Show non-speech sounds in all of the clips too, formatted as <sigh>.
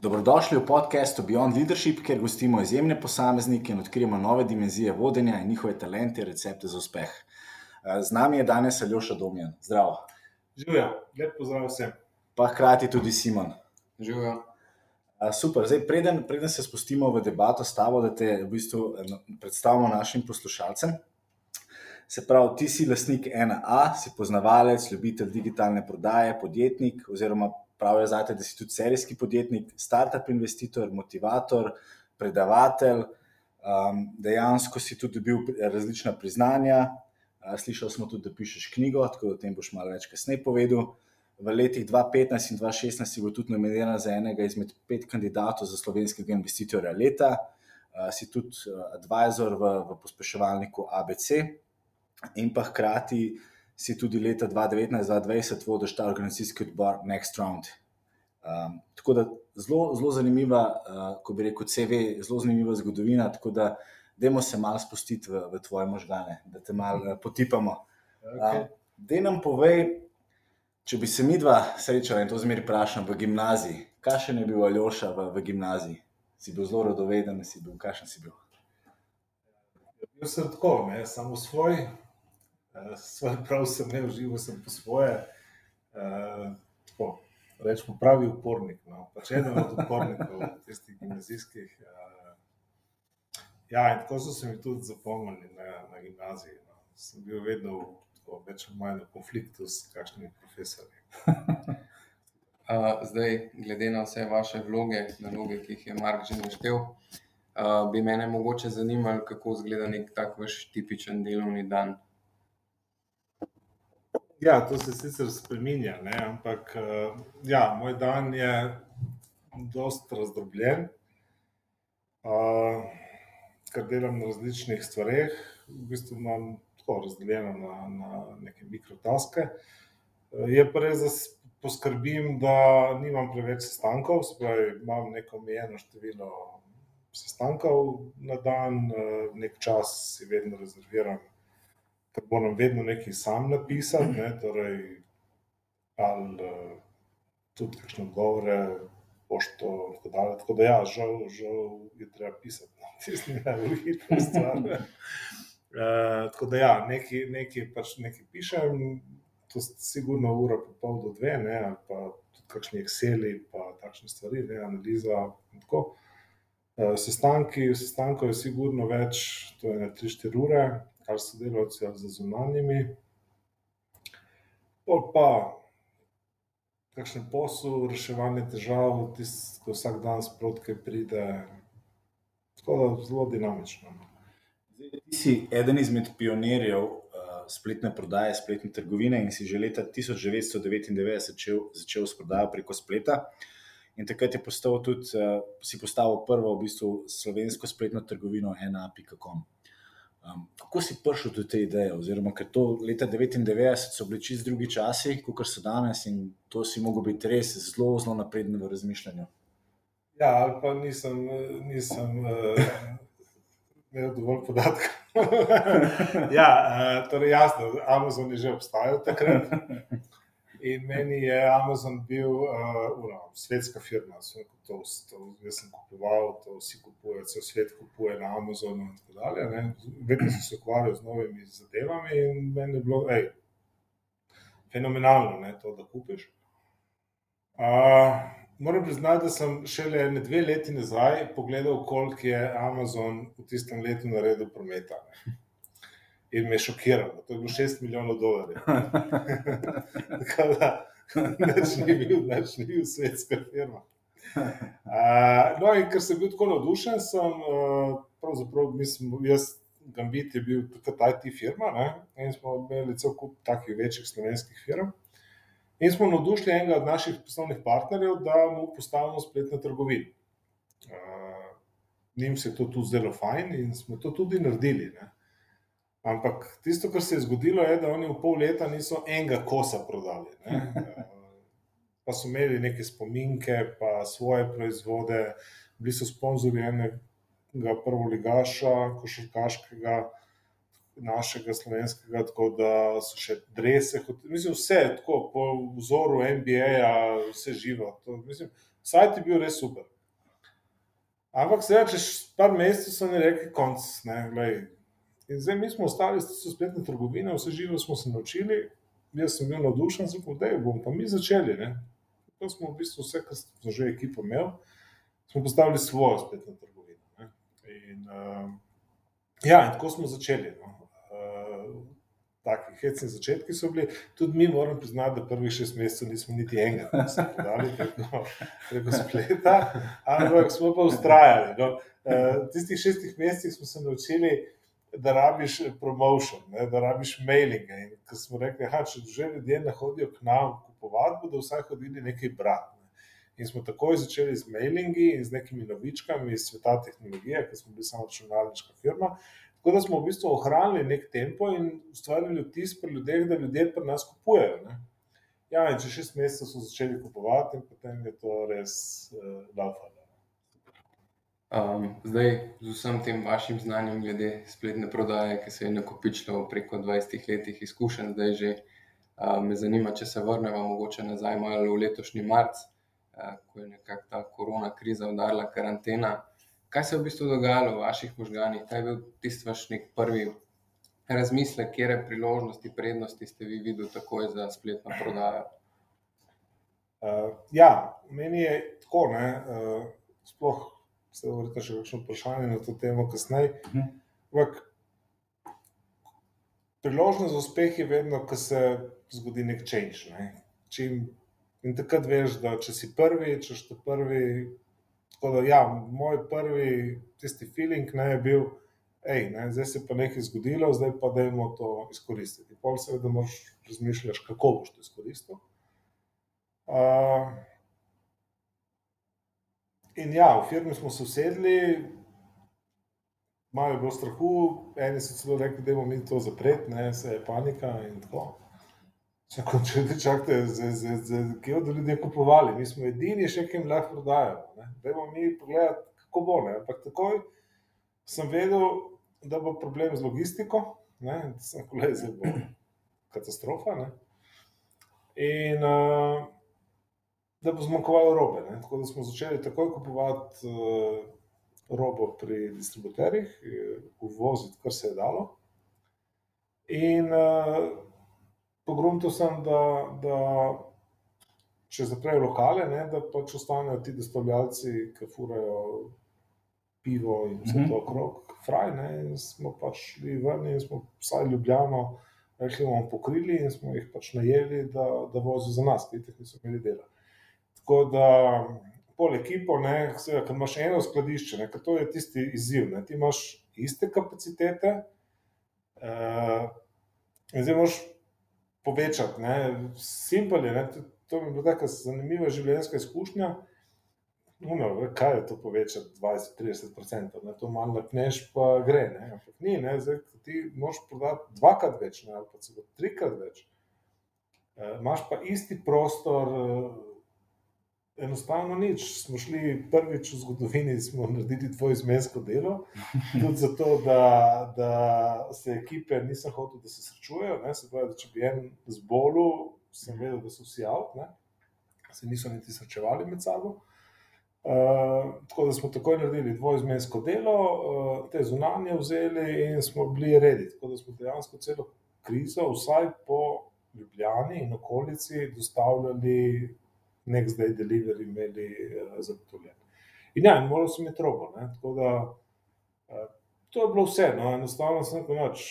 Dobrodošli v podkastu Beyond Leadership, kjer gostimo izjemne posameznike in odkrijemo nove dimenzije vodenja in njihove talente in recepte za uspeh. Eh, z nami je danes Aljoša Domjan. Zdravo. Živijo, lep pozdrav vsem. Pa hkrati tudi Simon. Živijo. Eh, super, zdaj preden, preden se spustimo v debato s tabo, da te v bistvu eh, predstavimo našim poslušalcem. Se pravi, ti si lastnik 1A, si poznavalec, ljubitelj digitalne prodaje, podjetnik oziroma pravijo zate, da si tudi serijski podjetnik, startup investitor, motivator, predavatelj. Um, dejansko si tudi dobil različna priznanja. Uh, slišal smo tudi, da pišeš knjigo, tako da o tem boš malo več kasneje povedal. V letih 2015 in 2016 si bil tudi nominiran za enega izmed pet kandidatov za slovenskega investitorja leta. Uh, si tudi uh, advisor v, v pospeševalniku ABC in pa hkrati si tudi leta 2019-2020 vodiš ta organizacijski odbor Next Round. Um, tako da zelo, zelo zanimiva, uh, ko bi rekel, CV, zelo zanimiva zgodovina. Tako da, dajmo se malo spustiti v, v tvoje možgane, da te malo uh, potipamo. Okay. Um, da nam povej, če bi se mi dva srečala in to zmeri vprašam v gimnaziji, kakšen je bil Aljoša v, v gimnaziji? Si bil zelo rodoveden, si bil, kakšen si bil? Bil sem tako, ne, samo svoj, uh, svoj prav sem ne užival, sem po svoje. Uh, Rečemo, pravi upornik. No. Pač eden od upornikov tistih gimnazijskih. Uh, ja, tako so se mi tudi zapomnili na, na gimnaziji. No. Sem bil vedno v, tako, več ali manj konfliktu s kakšnimi profesorji. uh, <laughs> zdaj, glede na vse vaše vloge, naloge, ki jih je Mark že naštel, uh, bi me mogoče zanimalo, kako izgleda nek tak vaš tipičen delovni dan. Ja, to se sicer spremenja, ampak uh, ja, moj dan je precej razdrobljen, uh, ker delam na različnih stvareh. V bistvu imam tako razdeljeno na, na neke mikrotaske. Uh, je pa res, da poskrbim, da nimam preveč sestankov, spravi, imam neko omejeno število sestankov na dan, nek čas si vedno rezerviram ker moram vedno nekaj sam napisati, ne, torej, ali uh, tudi kakšne odgovore, pošto in tako dalje. Tako da, ja, žal, žal je treba pisati, no, <laughs> tisti najbolj hitri stvar. Uh, <laughs> tako da, ja, nekaj, nekaj, pač nekaj pišem, to sigurno ura, pa pol do dve, ne, ali pa tudi kakšni Exceli, pa takšne stvari, ne, analiza in tako. Uh, sestanki, sestankov je sigurno več, to je na 3-4 ure, kar so delavci za zunanjimi. Pol pa, kakšen posel, reševanje težav, tisto, ko vsak dan sprotke pride, tako da zelo dinamično. No. Ti si eden izmed pionirjev uh, spletne prodaje, spletne trgovine in si že leta 1999 začel, začel s prodajo preko spleta. In takrat je postal tudi, uh, si postavil prvo v bistvu slovensko spletno trgovino, ena.com. Um, kako si prišel do te ideje? Oziroma, ker to leta 99 so bili čist drugi časi, kot so danes, in to si mogel biti res zelo, zelo napreden v razmišljanju. Ja, ali pa nisem, nisem uh, imel dovolj podatkov. <laughs> ja, uh, torej jasno, Amazon je že obstajal takrat. In meni je Amazon bil uh, svetska firma, to, to, jaz sem kupoval, to vsi kupujejo, vse svet kupuje na Amazonu. Dalje, Vedno sem se ukvarjal z novimi zadevami in meni je bilo ej, fenomenalno, ne, to, da kupiš. Uh, moram priznati, da sem šele ne dve leti nazaj pogledal, koliko je Amazon v tistem letu naredil prometa. Ne in me je šokiralo. To je bilo 6 milijonov dolarjev. <laughs> Tako da, neč ni bil, neč ni bil svetska firma. Uh, no, in ker sem bil tako navdušen, sem uh, pravzaprav, mislim, jaz, Gambit je bil takrat IT firma ne? in smo imeli cel kup takih večjih slovenskih firm. In smo navdušili enega od naših poslovnih partnerjev, da mu postavimo spletno trgovino. Uh, njim se je to tudi zdelo fajn in smo to tudi naredili. Ne? Ampak tisto, kar se je zgodilo, je, da oni v pol leta niso enega kosa prodali. Ne? <laughs> Pa so imeli neke spominke, pa svoje proizvode, bili so sponzorji enega prvoligaša, košarkaškega. našega slovenskega, tako da so še drese, mislim, vse tako po vzoru NBA, vse živo. To, mislim, sajt je bil res super. Ampak seveda, čez par mesecev so mi rekli, konc, ne, glej. In zdaj mi smo ostali, so spletne trgovine, vse živo smo se naučili, jaz sem bil navdušen, povedal, da bomo pa mi začeli, ne. To smo v bistvu vse, kar smo že ekipo imeli, smo postavili svojo spletno trgovino, ne. In, uh, ja, in tako smo začeli, no taki hecni začetki so bili. Tudi mi moramo priznati, da prvih šest mesecev nismo niti enega, da smo podali preko, preko spleta, ampak smo pa ustrajali. No. V tistih šestih mesecih smo se naučili, da rabiš promotion, ne, da rabiš mailinge. In ko smo rekli, da če že ljudje ne hodijo k nam kupovati, bodo vsaj hodili nekaj brati. In smo takoj začeli z mailingi in z nekimi novičkami iz sveta tehnologije, ker smo bili samo računalniška firma. Tako da smo v bistvu ohranili nek tempo in ustvarili vtis pri ljudeh, da ljudje pri nas kupujejo. Ne? Ja, in če šest mesecev so začeli kupovati, in potem je to res uh, laufalo. Um, zdaj, z vsem tem vašim znanjem glede spletne prodaje, ki se je nakopičilo preko 20 letih izkušenj, zdaj že uh, me zanima, če se vrnemo mogoče nazaj malo v letošnji marc, uh, ko je nekako ta korona kriza udarila karantena kaj se je v bistvu dogajalo v vaših možganjih, kaj je bil tisti vaš nek prvi razmislek, kje priložnosti, prednosti ste vi videli takoj za spletno prodajo? Uh, ja, meni je tako, ne, uh, sploh se vrta še kakšno vprašanje na to temo kasneje. Mhm. Ampak priložnost za uspeh je vedno, ko se zgodi nek change. Ne. Čim, in takrat veš, da če si prvi, če si prvi, Tako da, ja, moj prvi tisti feeling ne, je bil, da zdaj se pa nekaj zgodilo, zdaj pa da imamo to izkoristiti. Pol seveda, moš razmišljati, kako boš to izkoristil. Uh, in ja, v firmi smo se usedli, malo je bilo strahu, eni so celo rekli, da bomo mi to zapreti, ne, se je panika in tako. Če ti čakate, kje bodo ljudje kupovali, mi smo edini, še ki jim lahko prodajajo. Dajmo mi pogledati, kako bo. Ne? Ampak takoj sem vedel, da bo problem z logistiko, da se bo <clears throat> katastrofa. Ne? In uh, da bo zmanjkovalo robe. Ne? Tako da smo začeli takoj kupovati uh, robo pri distributerjih, uvoziti, kar se je dalo. In uh, pogrunil sem, da, da če zaprejo lokale, ne, da pač ostanejo ti dostavljalci, ki furajo pivo in vse to mhm. okrog, fraj. Ne, in smo pač šli ven in smo vsaj ljubljeno, rekli bomo, pokrili in smo jih pač najeli, da, da vozijo za nas, ki jih niso imeli dela. Tako da. Pol ekipo, ker imaš eno skladišče, ne, to je tisti izziv. Ne, ti imaš iste kapacitete, uh, in zdaj moš povečati. Simpel je, ne? to mi je bila tako zanimiva življenjska izkušnja. No, kaj je to povečati 20-30%? To malo napneš, pa gre. Ne? Ni, ne? Zdaj, ti moš prodati dvakrat več, ne? ali pa celo trikrat več. E, imaš pa isti prostor, enostavno nič. Smo šli prvič v zgodovini, smo naredili tvoje izmensko delo, tudi zato, da, da se ekipe nisem hotel, da se srečujejo. Se pravi, da če bi en zbolel, sem vedel, da so vsi ne? se niso niti srečevali med sabo. Uh, tako da smo takoj naredili dvojizmensko delo, uh, te zunanje vzeli in smo bili redi. Tako da smo dejansko celo krizo, vsaj po Ljubljani in okolici, dostavljali next day delivery imeli uh, zagotovljen. In ja, moral sem imeti robo. Ne? Tako da uh, to je bilo vse. No? Enostavno sem rekel, noč,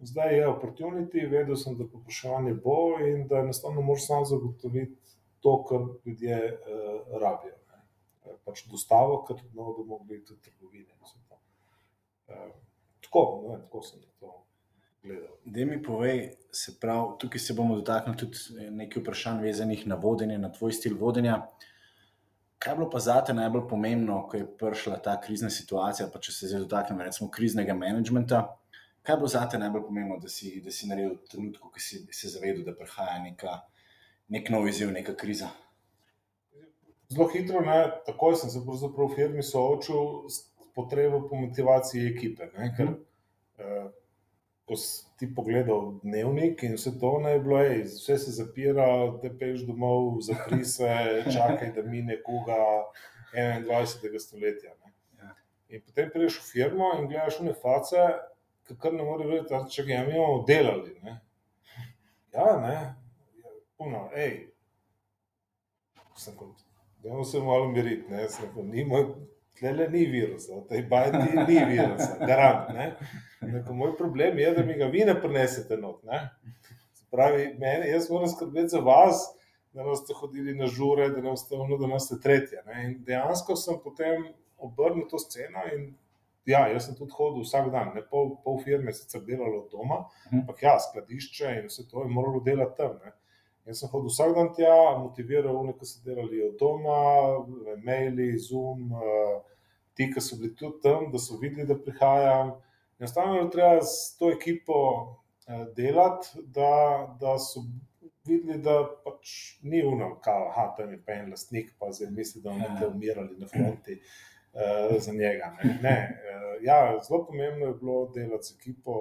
zdaj je opportunity, vedel sem, da popraševanje bo in da enostavno moraš sam zagotoviti to, kar ljudje uh, rabijo. Ne? Pač dostavo, kar tudi da mogli tudi trgovine. Uh, tako, ne, tako sem to gledal. Da mi povej, se pravi, tukaj se bomo dotaknili tudi nekaj vprašanj, vezanih na vodenje, na tvoj stil vodenja. Kaj je bilo pa za te najbolj pomembno, ko je prišla ta krizna situacija, pa če se zdaj dotaknemo, recimo, kriznega menedžmenta? Kaj je bilo za te najbolj pomembno, da si, da si naredil v trenutku, ko si se zavedel, da prihaja neka, nek nov izziv, neka kriza? Zelo hitro, ne, takoj sem se v firmi soočil s potrebo po motivaciji ekipe. Ne, ker, uh, ko si ti pogledal dnevnik in vse to ne je bilo, ej, vse se zapira, te peš domov, zapri se, čakaj, da mine kuga 21. stoletja. Ne. Ja. In potem prideš v firmo in gledaš v face, ki kar ne more verjeti, da če ga mi bomo delali. Ne. Ja, ne, ja, puno, ej. Sem kot, dajmo se malo miriti, ne, sem kot, ni moj, tlele ni virusa, tej bajti ni virusa, garant, ne. Neko, moj problem je, da mi ga vi ne prinesete not, ne. Pravi, meni, jaz moram skrbeti za vas, da ne boste hodili na žure, da ne boste ono, da ne boste tretje, ne. In dejansko sem potem obrnil to sceno in ja, jaz sem tudi hodil vsak dan, ne, pol, pol firme sicer delalo od doma, Mhm. ampak ja, skladišče in vse to je moralo delati tam, ne. Jaz sem hodil vsak dan tja, motiviral one, ki so delali od doma, maili, Zoom, eh, ti, ki so bili tudi tam, da so videli, da prihajam. Enostavno treba s to ekipo eh, delati, da, da so videli, da pač ni uno, kao, aha, tam je pa en lastnik, pa zdaj misli, da bomo Ja. te umirali na fronti eh, za njega. Ne, ne eh, ja, zelo pomembno je bilo delati z ekipo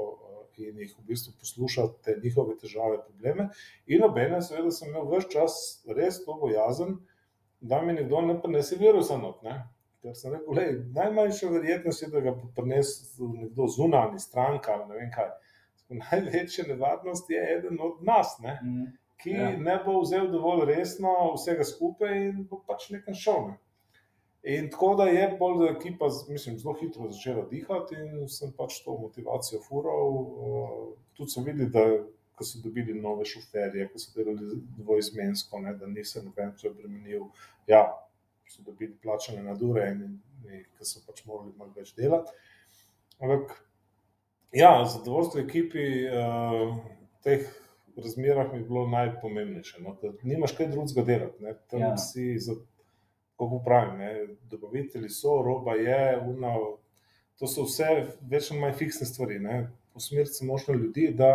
eh, in jih v bistvu poslušati te njihove težave, probleme. In obenem, seveda, sem imel vse čas res to bojazen, da mi nekdo ne prinese virusa not. Ne? Ker sem rekel, lej, najmanjša verjetnost je, da ga bo prinesel nekdo zunanji, stranka ali ne vem kaj. Največja nevarnost je eden od nas, ne? Mhm. ki Ja. ne bo vzel dovolj resno vsega skupaj in bo pač nekam šel. Ne? In tako da je bolj ekipa, z- mislim, zelo hitro začela dihati in sem pač to motivacijo fural. Tudi sem videl, da ko so dobili nove šoferje, ko so delali dvoizmensko, ne, da nisem noben preobremenil. Ja, so dobili plačane nadure in, in ki so pač morali malo več delati. Ampak ja, zadovoljstvo ekipi uh, v teh razmerah mi je bilo najpomembnejše. No, da nimaš kaj drugega delati. Ne, tam Ja. si za kako pravim, ne, dobavitelji so, roba je, uno, to so vse več ali manj fiksne stvari. Ne. Usmeriti se možno ljudi, da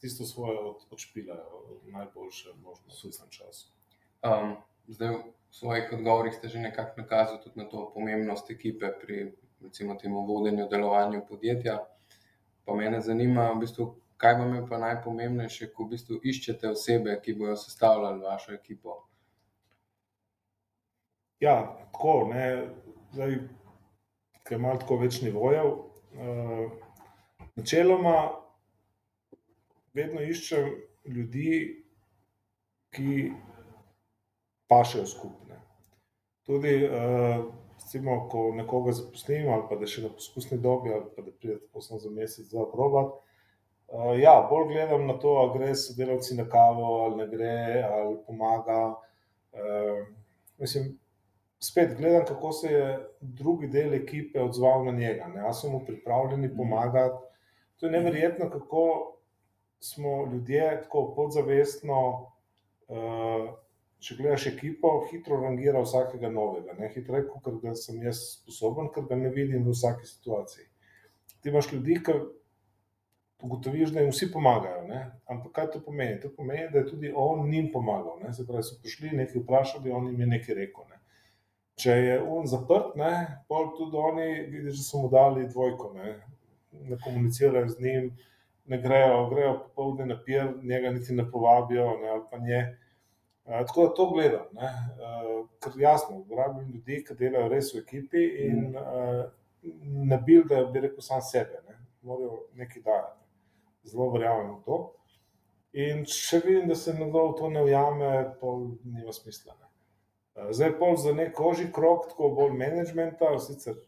tisto svoje od, odšpilajo najboljše možno v tistem času. Um, zdaj, v svojih odgovorih ste že nekako nakazali tudi na to pomembnost ekipe pri recimo, temu vodenju, delovanju podjetja. Pa mene zanima, v bistvu, kaj vam je pa najpomembnejše, ko v bistvu iščete osebe, ki bodo sestavljali vašo ekipo. Ja, tako, ne, zdaj, ker ima tako več nivojev. Uh, načeloma vedno iščem ljudi, ki pašejo skupne. Tudi, uh, recimo, ko nekoga zaposlim, ali pa da še na poskusni dobi, ali pa da pride tako samo za mesec, dva probat. Uh, ja, bolj gledam na to, ali gre s sodelavci na kavo, ali ne gre, ali pomaga. Uh, mislim, spet gledam, kako se je drugi del ekipe odzval na njega. Ne? Ali so mu pripravljeni pomagati. To je neverjetno, kako smo ljudje tako podzavestno, uh, če gledaš ekipo, hitro rangira vsakega novega. Ne? Hitreje, kot ga sem jaz sposoben, ker ga ne vidim v vsaki situaciji. Ti imaš ljudi, ki ugotoviš, da jim vsi pomagajo. Ne? Ampak kaj to pomeni? To pomeni, da je tudi on njim pomagal. Ne? Se pravi, so prišli, nekaj vprašali, on jim je nekaj rekel. Ne? Če je on zaprt, ne, tudi oni vidiš, da so mu dali dvojko, ne, ne komunicirajo z njim, ne grejo, grejo popoldne na pier, njega niti ne povabijo, ne, ali pa nje. Uh, tako da to gledam, ne, uh, ker jasno, rabim ljudi, ki delajo res v ekipi in uh, ne bildajo, bi rekel, sam sebe, ne, morajo nekaj dajati. Zelo verjamem v to. In če vidim, da se nekdo v to ne ujame, pol nima smisla. Ne. Zdaj, pol za nek oži krok, tako bolj menedžmenta, sicer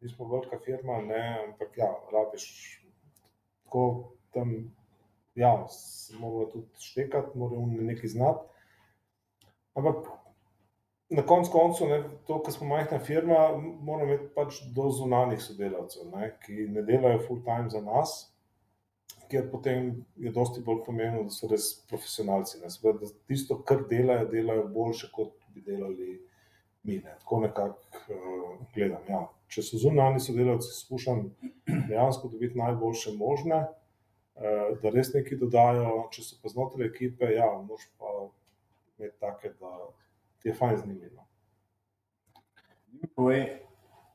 nismo velika firma, ne, ampak ja, rabiš tako tam, ja, se mora tudi štekati, mora nekaj znati. Ampak na koncu koncev, ne, to, ker smo majhna firma, moramo imeti pač do zunanjih sodelavcev, ne, ki ne delajo full time za nas, ker potem je dosti bolj pomembno, da so res profesionalci. Ne, se pravi, da tisto, kar delajo, delajo boljše, kot bi delali mi. Ne. Tako nekako uh, gledam. Ja. Če so zunanji sodelavci, skušam dejansko dobiti najboljše možne, uh, da res nekaj dodajo, če so pa znotraj ekipe, ja, moš pa imeti take, da ti je fajn z njimi. No. Povej,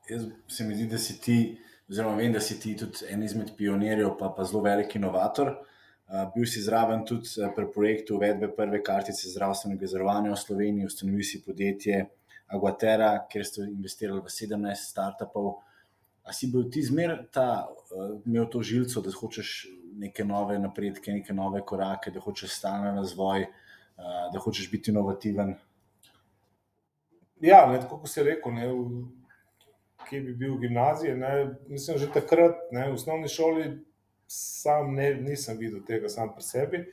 jaz se mi zdi, da si ti oziroma vem, da si ti tudi en izmed pionirjev, pa, pa zelo velik inovator. Uh, bil si zraven tudi pri projektu uvedbe prve kartice zdravstvenega zavarovanja v Sloveniji, ustanovil si podjetje Aguatera, kjer ste investirali v 17 startupov. A si bil ti zmer ta, uh, imel to žilico, da hočeš neke nove napredke, neke nove korake, da hočeš stalno razvoj, uh, da hočeš biti inovativen? Ja, ne, tako kot si rekel, ne, v, kje bi bil v gimnaziji. Ne, mislim, že takrat ne, v osnovni šoli sam ne, nisem videl tega sam pri sebi.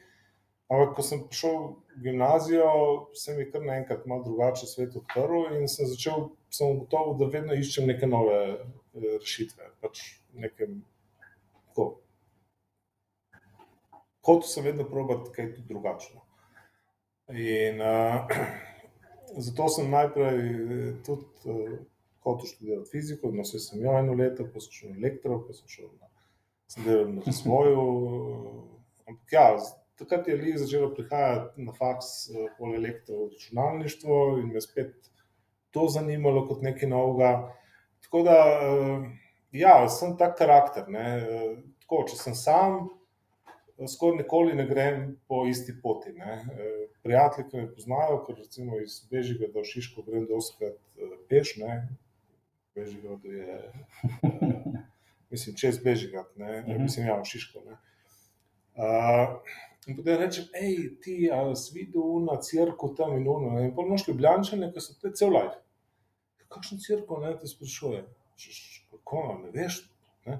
Ampak, ko sem prišel v gimnazijo, se mi je kar naenkrat malo drugače svet odprl in sem začel, sem ugotovil, da vedno iščem neke nove eh, rešitve. Pač nekem, tako. Hotel sem vedno probati kaj drugačno. In uh, <clears throat> zato sem najprej eh, tudi uh, hotel študirati fiziko, no se sem imel eno leto, pa sem šel na elektro, pa sem šel na sem delal na razvoju. Ampak ja, takrat je Lih začelo prihajati na faks eh, pol elektroračunalništvo in me spet to zanimalo kot nekaj novega. Tako da, eh, ja, sem tak karakter. Ne. Eh, tako, če sem sam, skoraj nikoli ne grem po isti poti. Ne. Prijatelji, ki me poznajo, ker recimo iz Bežiga do Šiško grem doskrat peš, ne. Bežiga je <laughs> mislim, čez Bežigat, ne, uh -huh. mislim, ja, v Šiško. Ne. Uh, in potem rečem, hej, ti, a si videl na crkvu tam in ono, in pol moški bljančene, ki so te cel life. Kakšno crkvo, ne, te sprašuje, kako, no, ne veš, ne,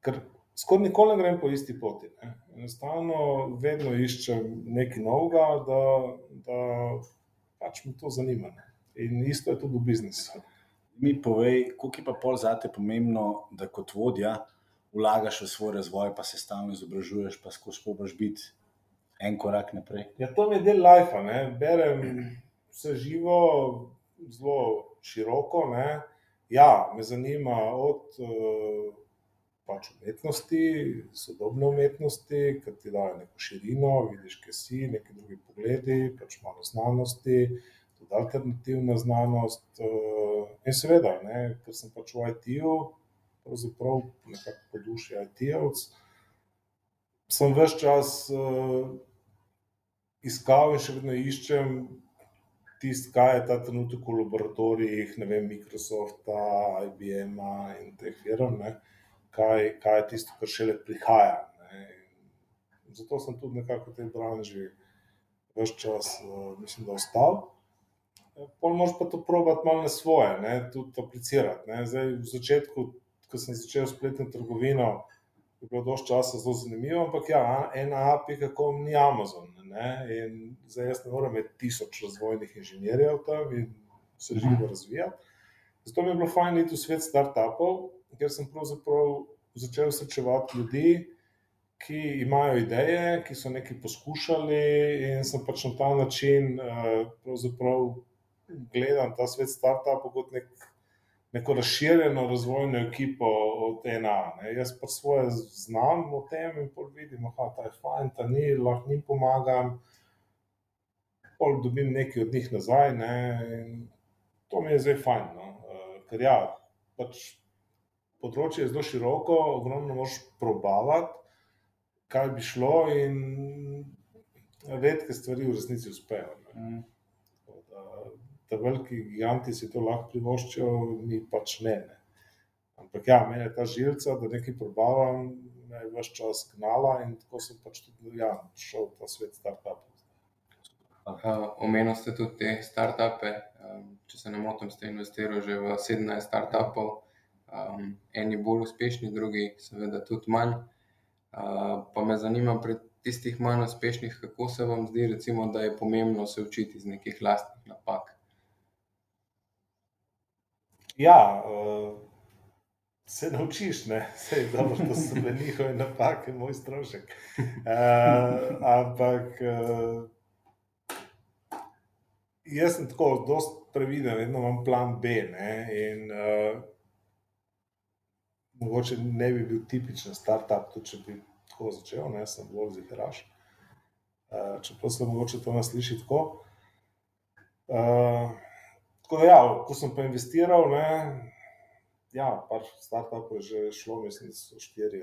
ker skoraj nikoli ne grem po isti poti, ne, enostavno vedno iščem nekaj novega, da, da pač me to zanima, ne. in isto je tudi v biznisu mi povej, koliko je pa pol zate pomembno, da kot vodja vlagaš v svoj razvoj, pa se stalno izobražuješ, pa skozi pobaš biti en korak naprej. Ja, to mi je del life, ne? berem vse živo, zelo široko. Ne? Ja, me zanima od uh, pač umetnosti, sodobne umetnosti, ki ti dajo neko širino, vidiš, kaj si, neki drugi pogledi, pač malo znanosti. Uh, tudi alternativna znanost. Uh, in seveda, ne, ker sem pač v IT-ju, pravzaprav nekako po duši IT-jevc, sem več čas uh, iskal in še vedno iščem tisto, kaj je ta trenutek v laboratorijih, ne vem, Microsofta, IBM-a in teh firm, ne, kaj, kaj je tisto, kar šele prihaja. Ne. Zato sem tudi nekako v tej branži več čas, uh, mislim, da ostal. Pol moš pa to probati malo na svoje, ne, tudi aplicirati. Ne. Zdaj, v začetku, ko sem začel spletno trgovino, je bilo dosti časa zelo zanimivo, ampak ja, ena API, kako ni Amazon. Ne. In zdaj jaz ne morem imeti tisoč razvojnih inženirjev tam in se živo razvijati. Zato mi je bilo fajn iti v svet startupov, ker sem pravzaprav začel srečevati ljudi, ki imajo ideje, ki so nekaj poskušali in sem pač na ta način pravzaprav gledam ta svet startupov kot nek, neko razširjeno razvojno ekipo od ena. Ne. Jaz pa svoje znam o tem in pol vidim, da ta je fajn, ta ni, lahko jim pomagam. Pol dobim nekaj od njih nazaj. Ne. To mi je zdaj fajn. No. Eh, ker ja, pač področje je zelo široko, ogromno moš probavati, kaj bi šlo, in redke stvari v resnici uspejo. Mm da veliki giganti si to lahko privoščijo, mi pač ne. ne. Ampak ja, meni je ta žilca, da nekaj probavam, me je vse čas gnala in tako sem pač tudi ja, šel v ta svet startupov. Omenili ste tudi te startupe. Če se ne motim, ste investirali že v 17 startupov, um, eni bolj uspešni, drugi, seveda, tudi manj. Uh, pa me zanima, pri tistih manj uspešnih, kako se vam zdi, recimo, da je pomembno se učiti iz nekih lastnih napak. Ja, uh, se naučiš, ne, <laughs> vse je dobro, da so bile njihove napake, moj strošek. Uh, ampak uh, jaz sem tako, zelo previden, vedno imam plan B. Ne, in, uh, mogoče ne bi bil tipičen startup, tudi če bi tako začel, ne, sem bolj ziharaš. Uh, čeprav se mogoče to nas sliši tako. Uh, Tako da, ja, ko sem pa investiral, ne, ja, par startupov je že šlo, mislim, da so štiri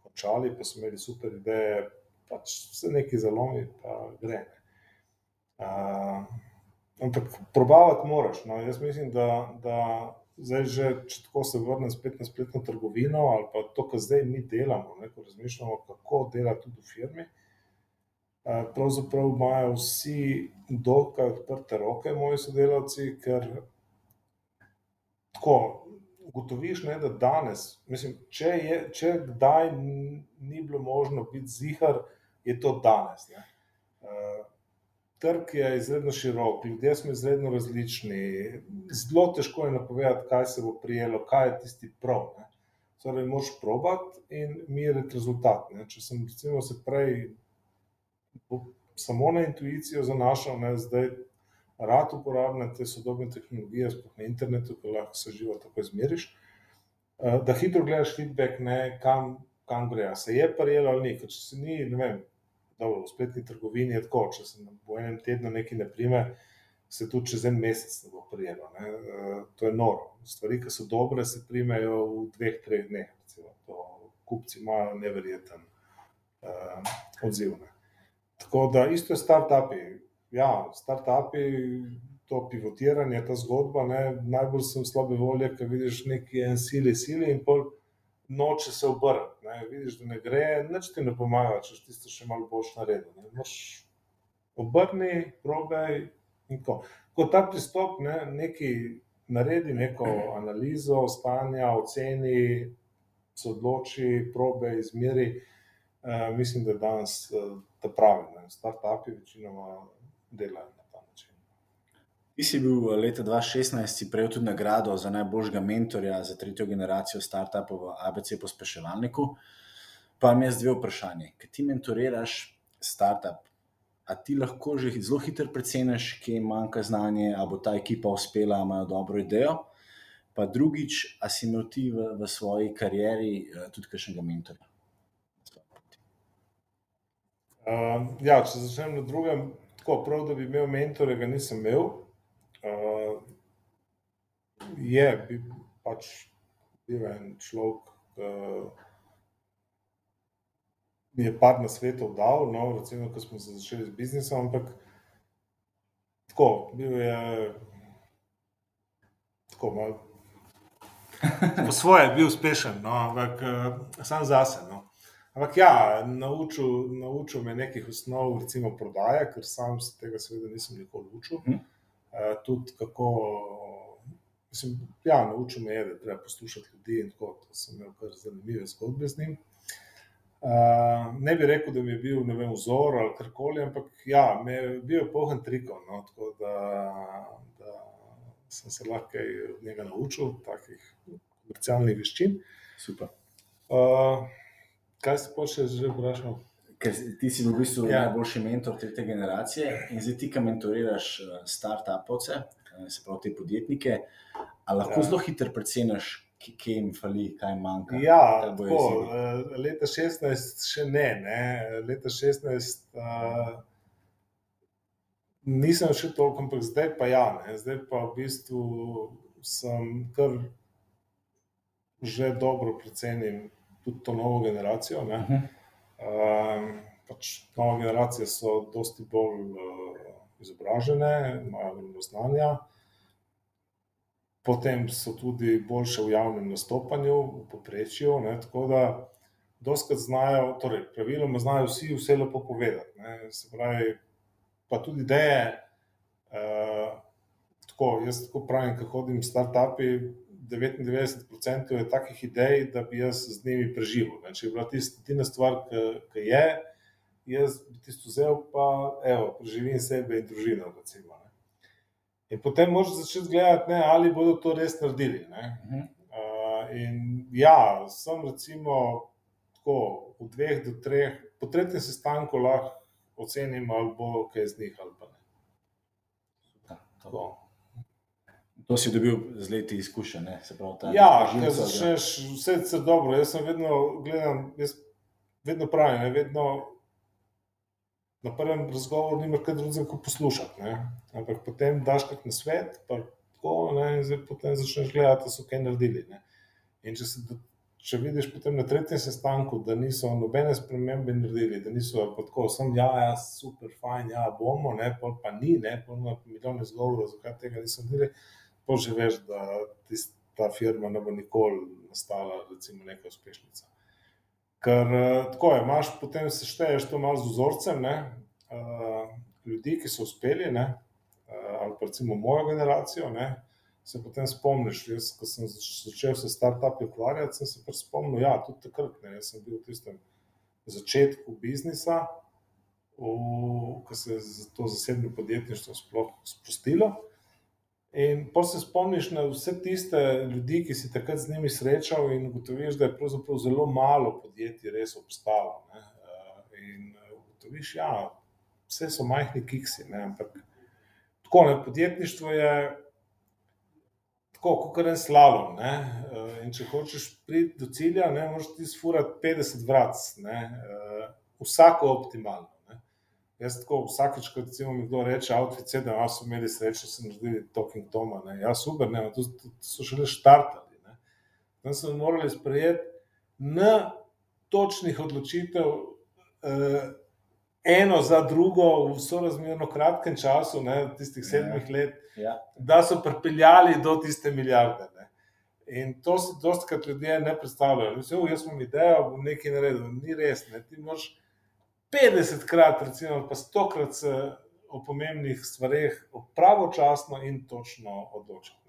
končali, pa so imeli super ideje, pač vse neki zalomi, pa gre. Uh, ampak probavati moraš. No. Jaz mislim, da, da zdaj že, če tako se vrnem spet na spletno trgovino ali pa to, kar zdaj mi delamo, ne, ko razmišljamo, kako delati tudi v firmi. Pravzaprav imajo vsi dokaj odprte roke, moji sodelavci, ker tako ugotoviš, ne, da danes, mislim, če, je, če kdaj ni bilo možno biti zihar, je to danes. Ne. Trg je izredno širok, ljudje smo izredno različni, zelo težko je napovedati, kaj se bo prijelo, kaj je tisti prav. Ne. Torej, moraš probati in meriti rezultat. Ne. Če sem recimo se prej samo na intuicijo zanašal, ne, zdaj rad uporabljam te sodobne tehnologije, sploh na internetu, ki lahko se živo tako izmeriš, eh, da hitro gledaš feedback, ne, kam, kam gre, se je prijelo ali ni, ker če se ni, ne vem, dobro, v spletni trgovini je tako, če se v enem tednu nekaj ne prime, se tudi čez en mesec ne bo prijelo, ne, eh, to je noro. Stvari, ki so dobre, se primejo v dveh, treh dneh, recimo, to kupci imajo neverjeten uh, odziv, ne. Tako da isto je startupi. Ja, startupi, to pivotiranje, ta zgodba, ne, najbolj sem slabe volje, ker vidiš neki en sili, sili in pol noče se obrniti. Ne, vidiš, da ne gre, nič ti ne pomaga, če ti še malo boš naredil. Ne, moš obrni, probaj in ko. Ko ta pristop ne, neki naredi neko analizo stanja, oceni, se odloči, probaj, izmeri, uh, mislim, da danes uh, ta pravi. Startupi večinoma delajo. Ti si bil eh, leta 2016, si prejel tudi nagrado za najboljšega mentorja za tretjo generacijo startupov v ABC pospeševalniku. Pa mi je zdaj vprašanje, kaj ti mentoriraš startup? A ti lahko že zelo hitro preceniš, kje manjka znanje, ali bo ta ekipa uspela, imajo dobro idejo. Pa drugič, a si imel ti v, v svoji karieri tudi kakšnega mentorja? Uh, ja, če začnem na drugem, tako prav, da bi imel mentore, ga nisem imel. Uh, je bi, pač bil en človek, ki mi je par na svetu dal, no, recimo, ko smo se začeli z biznisom, ampak tako, bil je tako malo. Po svoje je bil uspešen, no, ampak uh, sam zase. No. Ampak ja, naučil, naučil me nekih osnov, recimo prodaje, ker sam se tega seveda nisem nikoli učil. Hmm. Tudi kako, mislim, ja, naučil me je, da treba poslušati ljudi in tako, to sem imel kar zanimive zgodbe z njim. Uh, ne bi rekel, da mi je bil vem, vzor ali karkoli, ampak ja, me je bil poln trikov, no, tako da, da sem se lahko od njega naučil, takih komercialnih veščin. Super. Uh, Kaj si pa še že vprašal? Ker ti si v bistvu ja. najboljši mentor tretje generacije in zdaj ti, ki mentoriraš eh, start-upovce, eh, se pravi te podjetnike, ali lahko ja. zelo hitro preceniš, kje jim fali, kaj manjka? Ja, tako, eh, leta 16 še ne, ne. leta 16 uh, nisem še toliko, ampak zdaj pa ja, ne. zdaj pa v bistvu sem kar že dobro precenim tudi to novo generacijo. Uh -huh. Um, pač nova generacija so dosti bolj uh, izobražene, imajo veliko znanja. Potem so tudi boljše v javnem nastopanju, v poprečju. Ne, tako da, doskrat znajo, torej, praviloma znajo vsi vse lepo povedati. Ne, se pravi, pa tudi ideje. Uh, tako, jaz tako pravim, ko hodim v start-upi, 99% je takih idej, da bi jaz z njimi preživel. Ne. Če je bila tista tina stvar, ki je, jaz bi tisto vzel, pa evo, preživim sebe in družino. Recimo, in potem moraš začeti gledati, ne, ali bodo to res naredili. Uh, in ja, sem recimo tako v dveh do treh, po tretjem sestanku lahko ocenim, ali bo kaj z njih ali pa ne. Tako. To si dobil z leti izkušenj. Ja, če začneš vse je dobro. Jaz sem vedno gledal, jaz vedno pravim, ne, vedno na prvem razgovoru nimaš kaj drugega, kot poslušati. Ne. Ampak potem daš kot na svet, pa tako, ne, in zdaj potem začneš gledati, da so kaj naredili. Ne. In če, se, če vidiš potem na tretjem sestanku, da niso nobene spremembe naredili, da niso tako, sem ja, ja, super, fajn, ja, bomo, ne, pol pa ni, ne, pol ima milijon izgovorov, zakaj tega niso naredili, pol že veš, da tist, ta firma ne bo nikoli nastala, recimo, neka uspešnica. Ker tako je, imaš potem sešteješ to malo z vzorcem, ne, uh, ljudi, ki so uspeli, ne, uh, ali pa recimo mojo generacijo, ne, se potem spomniš. Jaz, ko sem začel se start-upi ukvarjati, sem se pač spomnil, ja, tudi takrat, ne, jaz sem bil v tistem začetku biznisa, ko se je to zasebno podjetništvo sploh sprostilo. In pa se spomniš na vse tiste ljudi, ki si takrat z njimi srečal, in ugotoviš, da je pravzaprav zelo malo podjetij res obstalo. Ne. In ugotoviš, da ja, vse so majhni kiksi, ne, ampak tako ne, podjetništvo je tako, kot en slalom. Ne? Eh, in če hočeš priti do cilja, ne moreš ti sfurati 50 vrat, ne? Eh, vsako optimalno. Jaz tako vsakeč, ko recimo mi kdo reče, outfit 7, a so imeli srečo, so naredili Talking Toma, ne? ja super, ne, to, to, to so šele štartali. Ne? Tam so morali sprejeti na točnih odločitev, eh, eno za drugo, v sorazmerno kratkem času, ne, tistih sedmih ja. let, Ja. da so pripeljali do tiste milijarde. Ne. In to si dosti krat ljudje ne predstavljajo. Mislim, jaz imam idejo, bom nekaj naredil. Ni res. Ne. Ti moraš 50 krat, recimo, pa 100 krat se o pomembnih stvareh pravočasno in točno odločiti.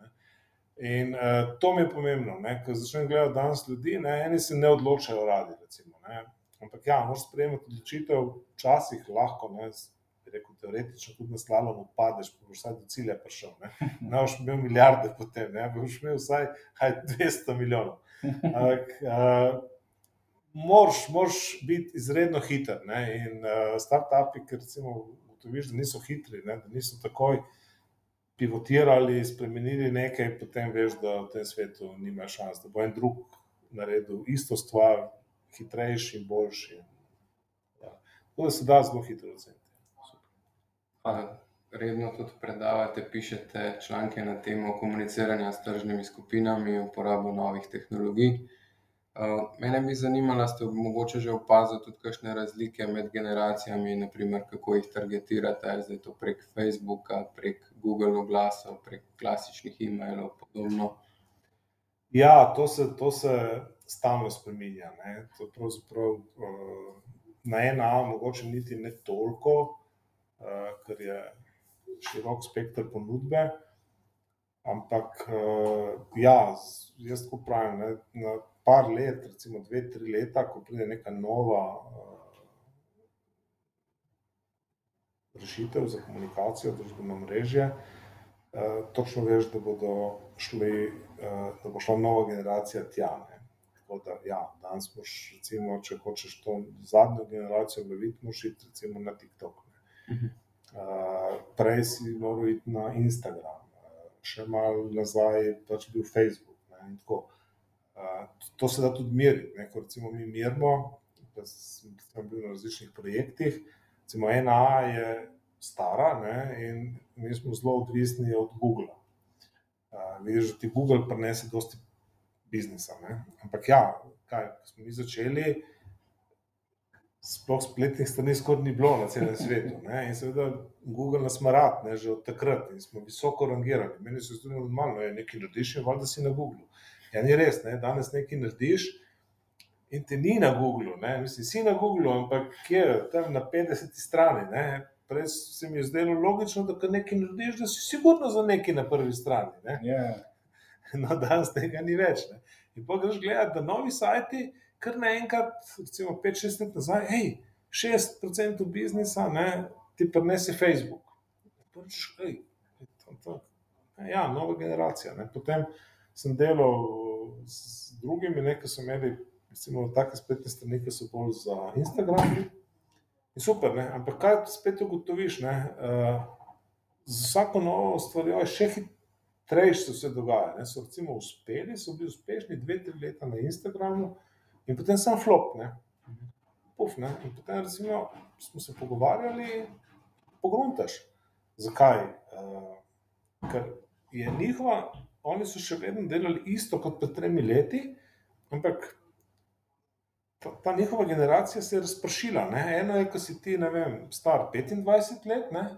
In uh, to mi je pomembno, ko začnem gledati danes ljudi, ne, eni se ne odločajo radi. Recimo, Ampak ja, moraš sprejemati odločitev, včasih lahko, ne, rekel, teoretično tudi na slalomu padeš, pa boš vsaj do cilja prišel. Ne, ne boš imel milijarde potem, ne boš imel vsaj haj, 200 milijonov. Ampak uh, moraš, moraš biti izredno hiter. Ne, in uh, start-upi, ki recimo ugotoviš, da niso hitri, ne, da niso takoj pivotirali, spremenili nekaj, potem veš, da v tem svetu nima šans, da bo en drug naredil isto stvar, hitrejši in boljši. Ja. Da se da zelo hitro oceniti. Redno tudi predavate, pišete članke na temo komuniciranja s tržnimi skupinami, uporabo novih tehnologij. Mene bi zanimalo, ste mogoče že opazili tudi kakšne razlike med generacijami, naprimer, kako jih targetirate, zdaj to prek Facebooka, prek Google oglasov, prek klasičnih e-mailov podobno. Ja, to se, to se stalno spremenja. Ne. To je pravzaprav uh, na ena, mogoče niti ne toliko, uh, ker je širok spektr ponudbe. Ampak, ja, jaz tako pravim, ne, na par let, recimo dve, tri leta, ko pride neka nova uh, rešitev za komunikacijo, družbeno mrežje, uh, točno veš, da, šli, uh, da bo šla nova generacija tja. Ne. Tako da, ja, danes moš, recimo, če hočeš to zadnjo generacijo loviti, moš iti recimo na TikTok. Uh, prej si moral iti na Instagram, še malo nazaj je pač bil Facebook. Ne, uh, to se da tudi meriti. Ne, ko recimo mi merimo, da sem bil na različnih projektih, recimo ena je stara ne, in mi smo zelo odvisni od Google. Uh, vidiš, da ti Google prenese dosti biznisa. Ne? Ampak ja, kaj smo mi začeli, sploh spletnih strani skoraj ni bilo na celem svetu. Ne? In seveda Google nas marat, ne, že od takrat in smo visoko rangirani. Meni se zdi normalno, da je nekaj narediš in valjda si na Google. Ja, ni res, ne? danes nekaj narediš. In ti ni na Googlu, mislim, si na Googlu, ampak kje, tam na 50 strani. Ne? Prej se mi je zdelo logično, da nekaj narediš, da si sigurno za nekaj na prvi strani. Ne? Yeah. Ja. <laughs> no danes tega ni več. Ne. In pa greš gledati, da novi sajti, kar naenkrat, recimo 5-6 let nazaj, hej, 6% biznisa ne, ti prenese Facebook. Prvič, hej, to, to. Ja, nova generacija. Ne. Potem sem delal z drugimi, ki so imeli, recimo, take spletne strani, ki so bolj za Instagram. In super, ne. ampak kaj spet ugotoviš? Uh, z vsako novo stvarjo je še hitreje trejš se dogaja. Ne. So recimo uspeli, so bili uspešni dve, tri leta na Instagramu in potem sem flop. Ne. Puf, ne. In potem recimo, smo se pogovarjali, pogruntaš. Zakaj? Uh, ker je njihova, oni so še vedno delali isto kot pred tremi leti, ampak ta, ta njihova generacija se je razpršila. Ne? Eno je, ko si ti, ne vem, star 25 let, ne?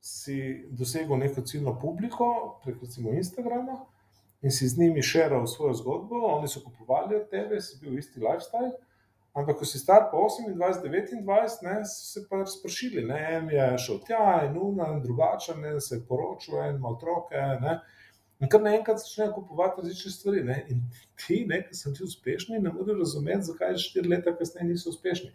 si dosegel neko ciljno publiko prek recimo Instagrama in si z njimi šeral svojo zgodbo, oni so kupovali od tebe, si bil isti lifestyle. Ampak, ko si star po 28, 29, ne, se pa razpršili. Ne. En je šel tja, en una, en drugačen, en se je poročil, en ima otroke. Ne. In kar naenkrat začnejo kupovati različne stvari. Ne. In ti, ki so ti uspešni, ne morejo razumeti, zakaj štiri leta kasneje niso uspešni.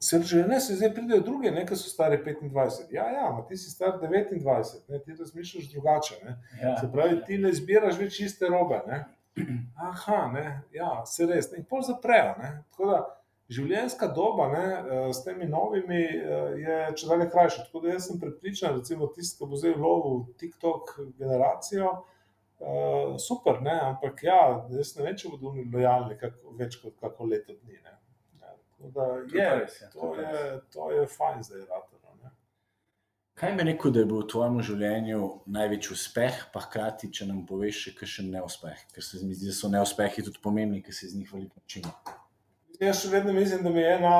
Se že ne, se zdaj pridejo druge, ki so stari 25. Ja, ja, ma ti si star 29, ne, ti razmišljaš drugače. Ja. Se pravi, ti ne zbiraš več čiste robe. Ne. Aha, ne, ja, se res. In pol zaprejo. Ne. Tako da življenjska doba ne, eh, s temi novimi eh, je če dalje krajša. Tako da jaz sem prepričan, recimo tisti, ki bo zdaj lovil TikTok generacijo, uh, super, ne, ampak ja, jaz ne vem, če bodo oni lojalni kako, več kot kako leto dni. Ne. Da, je, res, ja, to, je, to je fajn zdaj, ratero, ne. Kaj me rekel, da je bil v tvojem življenju največji uspeh, pa hkrati, če nam poveš, še kakšen neuspeh, ker se mi zdi, da so neuspehi tudi pomembni, ker se iz njih veliko učimo. Jaz še vedno mislim, da mi je ena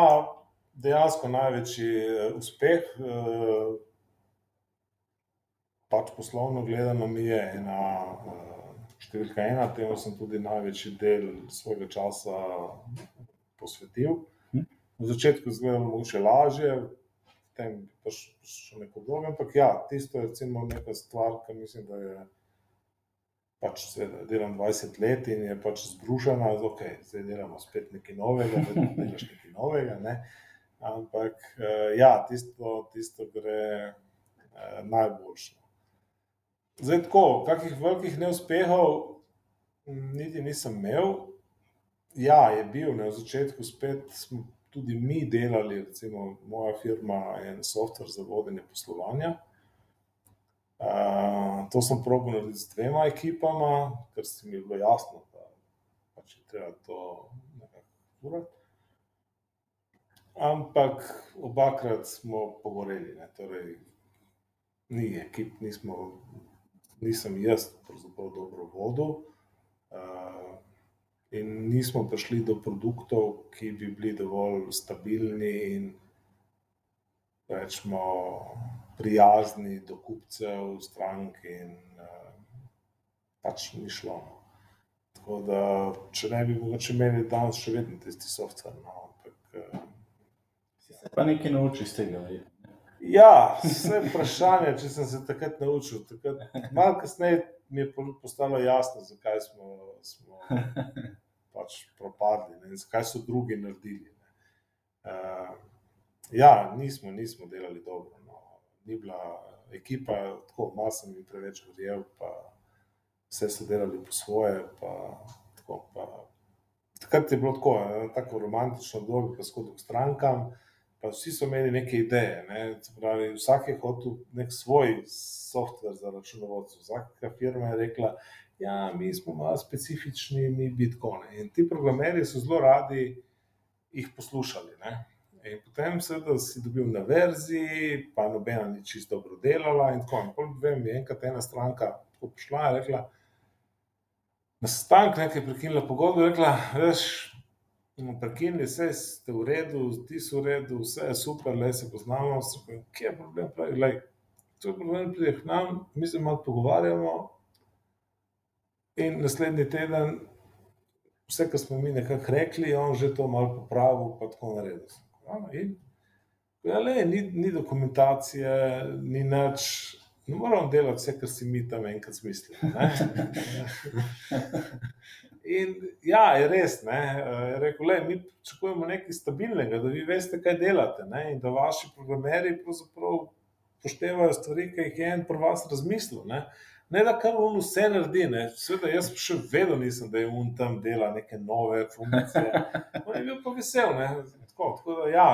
dejansko največji eh, uspeh, eh, pač poslovno gledano, mi je ena eh, številka ena, temu sem tudi največji del svojega časa posvetil. V začetku izgleda mogoče lažje, potem pa še neko drugo, ampak ja, tisto je recimo neka stvar, ki mislim, da je pač seveda delam 20 let in je pač zbrušena, da ok, zdaj delamo spet nekaj novega, da delaš nekaj novega, ne. Ampak ja, tisto, tisto gre eh, najboljše. Zdaj tako, kakih velikih neuspehov niti nisem imel. Ja, je bil, ne, v začetku spet smo tudi mi delali, recimo moja firma en softver za vodenje poslovanja. Uh, to sem probil narediti z dvema ekipama, ker se mi je bilo jasno, da pač je treba to nekako urati. Ampak obakrat smo pogoreli, ne? torej ni ekip, nismo, nisem jaz dobro vodil. Uh, in nismo prišli do produktov, ki bi bili dovolj stabilni in rečemo, prijazni do kupcev, strank in uh, pač ni šlo. Tako da, če ne bi mogoče imeli danes še vedno tisti softver, no, ampak. Uh, se pa nekaj nauči iz tega. Ali? Ja, vse vprašanje, če sem se takrat naučil. Takrat, malo kasneje mi je postalo jasno, zakaj smo, smo <laughs> pač propadli in zakaj so drugi naredili. Uh, ja, nismo, nismo delali dobro. No. Ni bila ekipa, tako malo sem jim preveč verjel, pa vse so delali po svoje. Pa, tako, pa, takrat je bilo tako, tako romantično, dolgo, pa skodil k strankam pa vsi so imeli neke ideje. Ne? Pravi, vsak je hotel nek svoj softver za računovodstvo. Vsaka firma je rekla, da ja, mi smo malo specifični, mi bitcoini. In ti programerji so zelo radi jih poslušali. Ne? In potem, seveda, si dobil na verziji, pa nobena ni čisto dobro delala. In tako naprej. Je enkrat ena stranka prišla in rekla, na stank nekaj prekinila pogodbo, rekla, veš, prekinili, vse ste v redu, ti so v redu, vse je super, le se poznamo. Kje je problem? Pravi, lej, to je problem, pride k nam, mi se malo pogovarjamo. In naslednji teden, vse, kar smo mi nekako rekli, on že to malo popravil, pa tako naredil. In, ja, le, ni, ni dokumentacije, ni nič, ne moramo delati vse, kar si mi tam enkrat zmislili. <laughs> In ja, je res. Ne, je rekel, le, mi pričakujemo nekaj stabilnega, da vi veste, kaj delate. Ne, in da vaši programeri poštevajo stvari, ki jih je en pri vas razmislil. Ne, ne da kar on vse naredi. Sveda, jaz še vedno nisem, da je on tam dela neke nove funkcije. On je bil pa vesel. Tako, tako da, ja,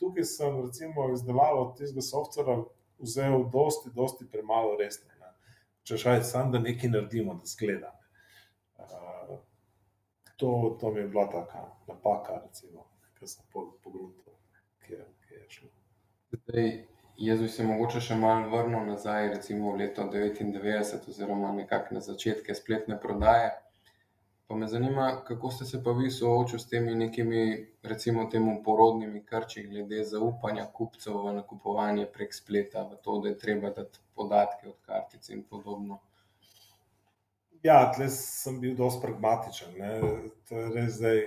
tukaj sem recimo izdelavo tistega softvera vzel dosti, dosti premalo resno. Če šaj, samo da nekaj naredimo, da zgleda to, to mi je bila taka napaka, recimo, ki sem pogrunil, ki, ki je šlo. Zdaj, Jaz bi se mogoče še malo vrnil nazaj, recimo v leto 99 oziroma nekako na začetke spletne prodaje. Pa me zanima, kako ste se pa vi soočili s temi nekimi, recimo temu porodnimi krči glede zaupanja kupcev v nakupovanje prek spleta, v to, da je treba dati podatke od kartic in podobno. Ja, tle sem bil dosti pragmatičen, ne. To je res zdaj,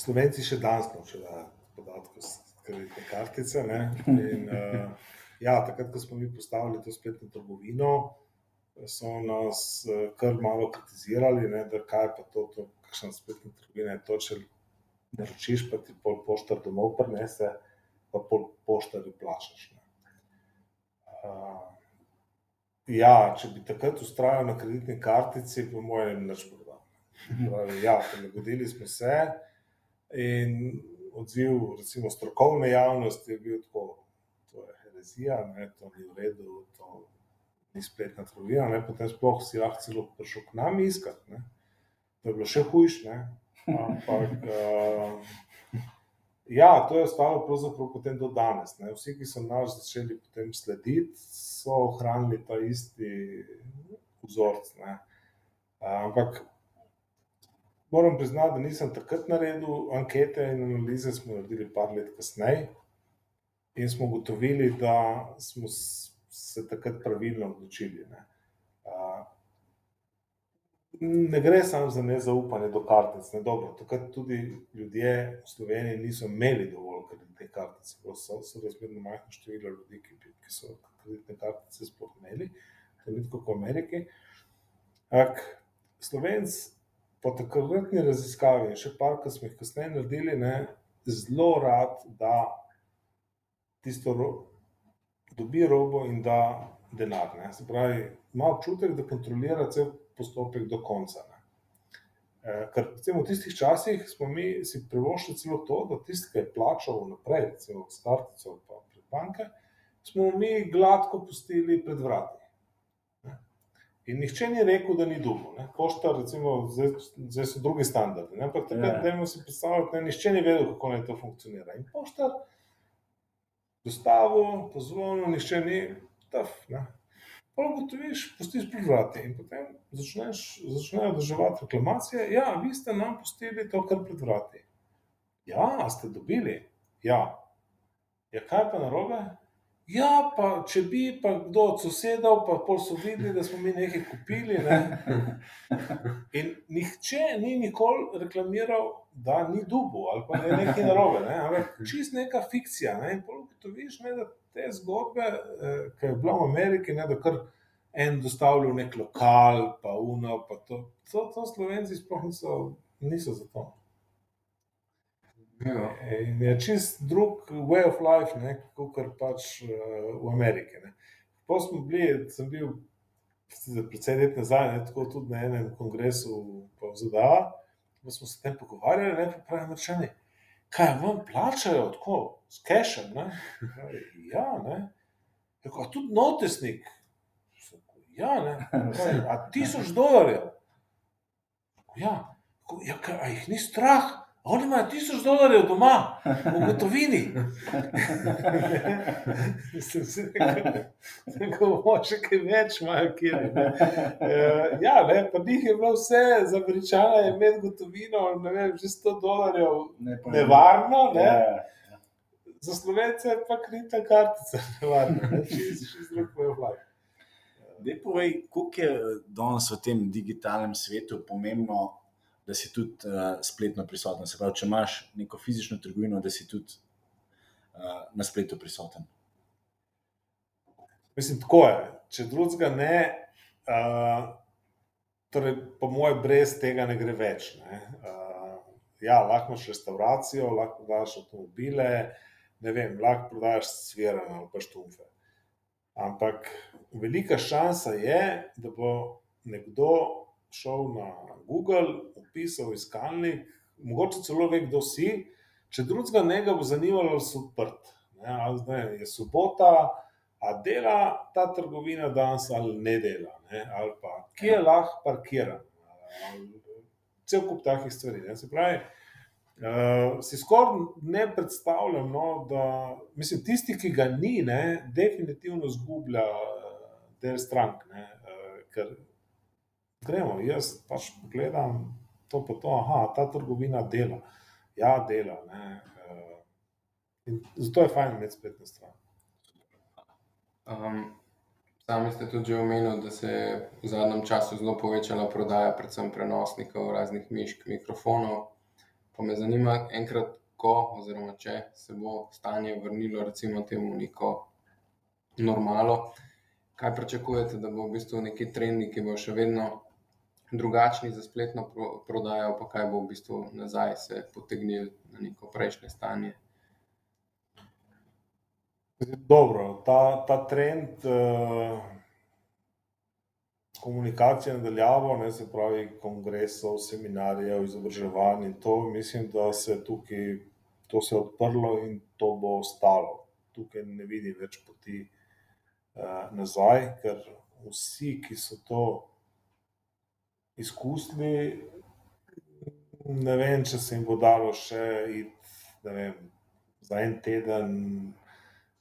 Slovenci še danes nočejo dajati podatkov s kreditne kartice, ne, in, ja, takrat, ko smo mi postavili to spletno trgovino, so nas, kar malo kritizirali, ne, da kaj pa to, to, kakšna spletna trgovina je to, če naročiš, pa ti pol poštar domov prinese, pa pol poštarju plačaš, ne. Ja, če bi takrat vztrajal na kreditni kartici, po moje ne bi nič prodal. Ja, prilagodili smo se in odziv recimo strokovne javnosti je bil tako, to je herezija, ne, to ni v redu, to ni spletna trgovina, ne, potem sploh si lahko celo prišel k nam iskat, ne. To je bilo še hujše, ampak, ja, to je ostalo pravzaprav potem do danes, ne, vsi, ki so nas začeli potem slediti, so ohranili ta isti vzorec, ne. ampak moram priznati, da nisem takrat naredil ankete in analize, smo naredili par let kasneje in smo ugotovili, da smo se takrat pravilno odločili, ne. Ne gre samo za nezaupanje do kartic, ne, dobro, takrat tudi ljudje v Sloveniji niso imeli dovolj kreditnih kartic, bilo so sorazmerno majhno število ljudi, ki ki so kreditne kartice sploh imeli, to ni tako kot v Ameriki. Ampak Slovenec po takratni raziskavi še par, ke smo jih kasneje naredili, ne, zelo rad da tisto dobi robo in da denar, ne, se pravi, ima občutek, da kontrolira cel postopek do konca, ne. ker recimo v tistih časih smo mi si privoščili celo to, da tisti, ke je plačal vnaprej, recimo s kartico ali pa prek banke, smo mi gladko pustili pred vrati. In nihče ni rekel, da ni dobil, ne, poštar recimo, zdaj, zdaj so drugi standardi, ne, ampak takrat, dajmo si predstavljati, ne, nihče ni vedel, kako naj to funkcionira, in poštar dostavil, pozvonil, nihče ni, ne. Pol ugotoviš, pustiš pred vrati in potem začneš, začnejo deževati reklamacije, ja, vi ste nam pustili to kar pred vrati. Ja, ste dobili? Ja. Ja, kaj je pa narobe? Ja, pa če bi pa kdo od sosedov, pa pol so videli, da smo mi nekaj kupili, ne. <laughs> In nihče ni nikoli reklamiral, da ni dobil ali pa da je nekaj narobe, ne, ampak <laughs> čisto neka fikcija, ne, in pol ugotoviš, ne, da te zgodbe, ke je bila v Ameriki, ne, da kar en dostavlja v neki lokal pa ono pa to, to, to Slovenci sploh niso, niso za to. In je čisto drug way of life, ne, kakor pač, v Ameriki, ne. Pol smo bili, sem bil precej let nazaj, ne, tako tudi na enem kongresu v ZDA, pa smo se o tem pogovarjali, ne, pa pravijo Američani: "Kaj vam plačajo tako s kešem, ne?" Ja, ne. Rekel: "A tudi notesnik?" Sem rekel: "Ja, ne." "A tisoč dolarjev?" "Ja." "Ja, kaj, a jih ni strah? Oni imajo tisoč dolarjev doma v gotovini." Sem si rekel, "Po še kaj več imajo kje, ne." ja, ne, pri njih je bilo vse, za Američana je imeti gotovino, ne vem, že sto dolarjev nevarno, ne, za Slovence je pa kreditna kartica nevarna, ne, čisto, čisto drug way of life. Daj povej, koliko je danes v tem digitalnem svetu pomembno, da si tudi, spletno prisoten, se pravi, če imaš neko fizično trgovino, da si tudi, na spletu prisoten? Mislim, tako je, če drugega ne, torej po moje brez tega ne gre več, ne, ja, lahko imaš restavracijo, lahko prodajaš avtomobile, ne vem, lahko prodajaš cvirne ali pa štunfe. Ampak velika šansa je, da bo nekdo šel na Google, vpisal v iskalnik, mogoče celo ve, kdo si, če drugega ne, ga bo zanimalo, ali so odprti, ne, ali zdaj je sobota, a dela ta trgovina danes ali ne dela, ne, ali pa kje lahko parkiram. cel kup takih stvari, ne, se pravi, Uh, si skoraj ne predstavljam, no, da mislim, tisti, ki ga ni, ne, definitivno zgublja uh, del strank. Ne, uh, ker gremo, jaz pač pogledam to, pa to, aha, ta trgovina dela. Ja, dela. Ne, uh, zato je fajn imeti spletno stran. Um, sami ste tudi omenili, da se je v zadnjem času zelo povečala prodaja, predvsem prenosnikov, raznih mišk, mikrofonov. Pa me zanima, enkrat, ko, oziroma če se bo stanje vrnilo, recimo, temu neko normalo, kaj pričakujete, da bo v bistvu neki trendi, ki bo še vedno drugačni za spletno pro prodajo, pa kaj bo v bistvu nazaj se potegnil na neko prejšnje stanje. Dobro, ta, ta trend. Uh komunikacije nadaljavo, ne se pravi, kongresov, seminarjev, izobraževanj in to, mislim, da se tukaj to se odprlo in to bo ostalo. Tukaj ne vidim več poti uh, nazaj, ker vsi, ki so to izkusili, ne vem, če se jim bo dalo še iti, vem, za en teden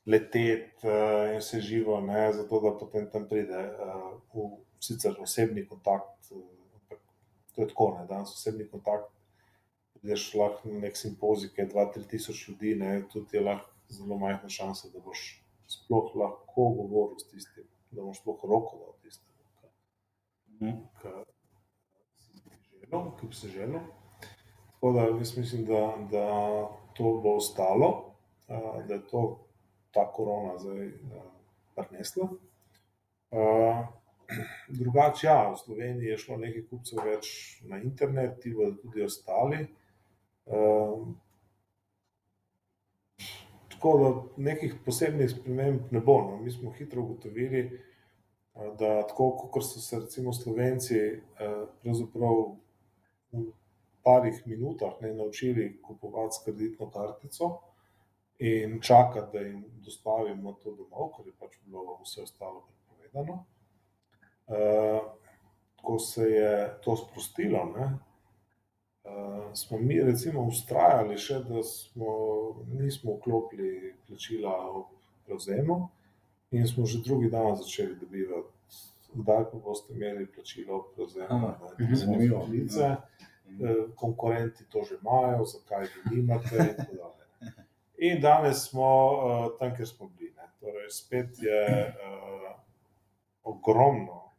leteti uh, in se živo, ne, zato da potem tam pride uh, v sicer osebni kontakt, ampak to je tako, ne, danes osebni kontakt. Greš lahko na nek simpozij, ki je 2-3 tisoč ljudi, ne, tudi je lahko zelo majhna šansa, da boš sploh lahko govoril s tistim, da boš sploh roko dal tistim, mhm. ki bi se želel. Tako da jaz mislim, da, da to bo ostalo, da je to ta korona zdaj prinesla. Drugače, ja, v Sloveniji je šlo nekaj kupcev več na internet, ti bodo tudi ostali. Tako da nekih posebnih sprememb ne bo. No. Mi smo hitro ugotovili, da tako kot so se recimo Slovenci pravzaprav v parih minutah ne naučili kupovati s kreditno kartico in čakati, da jim dostavimo to domov, ker je pač bilo vse ostalo prepovedano. Uh, ko se je to sprostilo, ne, uh, smo mi recimo ustrajali še, da smo, nismo vklopili plačila v prevzemu in smo že drugi dan začeli dobivati, kdaj pa boste imeli plačilo v prevzemu. Mhm. Zanimivo. Lice, uh, konkurenti to že imajo, zakaj vi nimate in tako dalje. In danes smo uh, tam, kjer smo bili. Ne. Torej, spet je uh, ogromno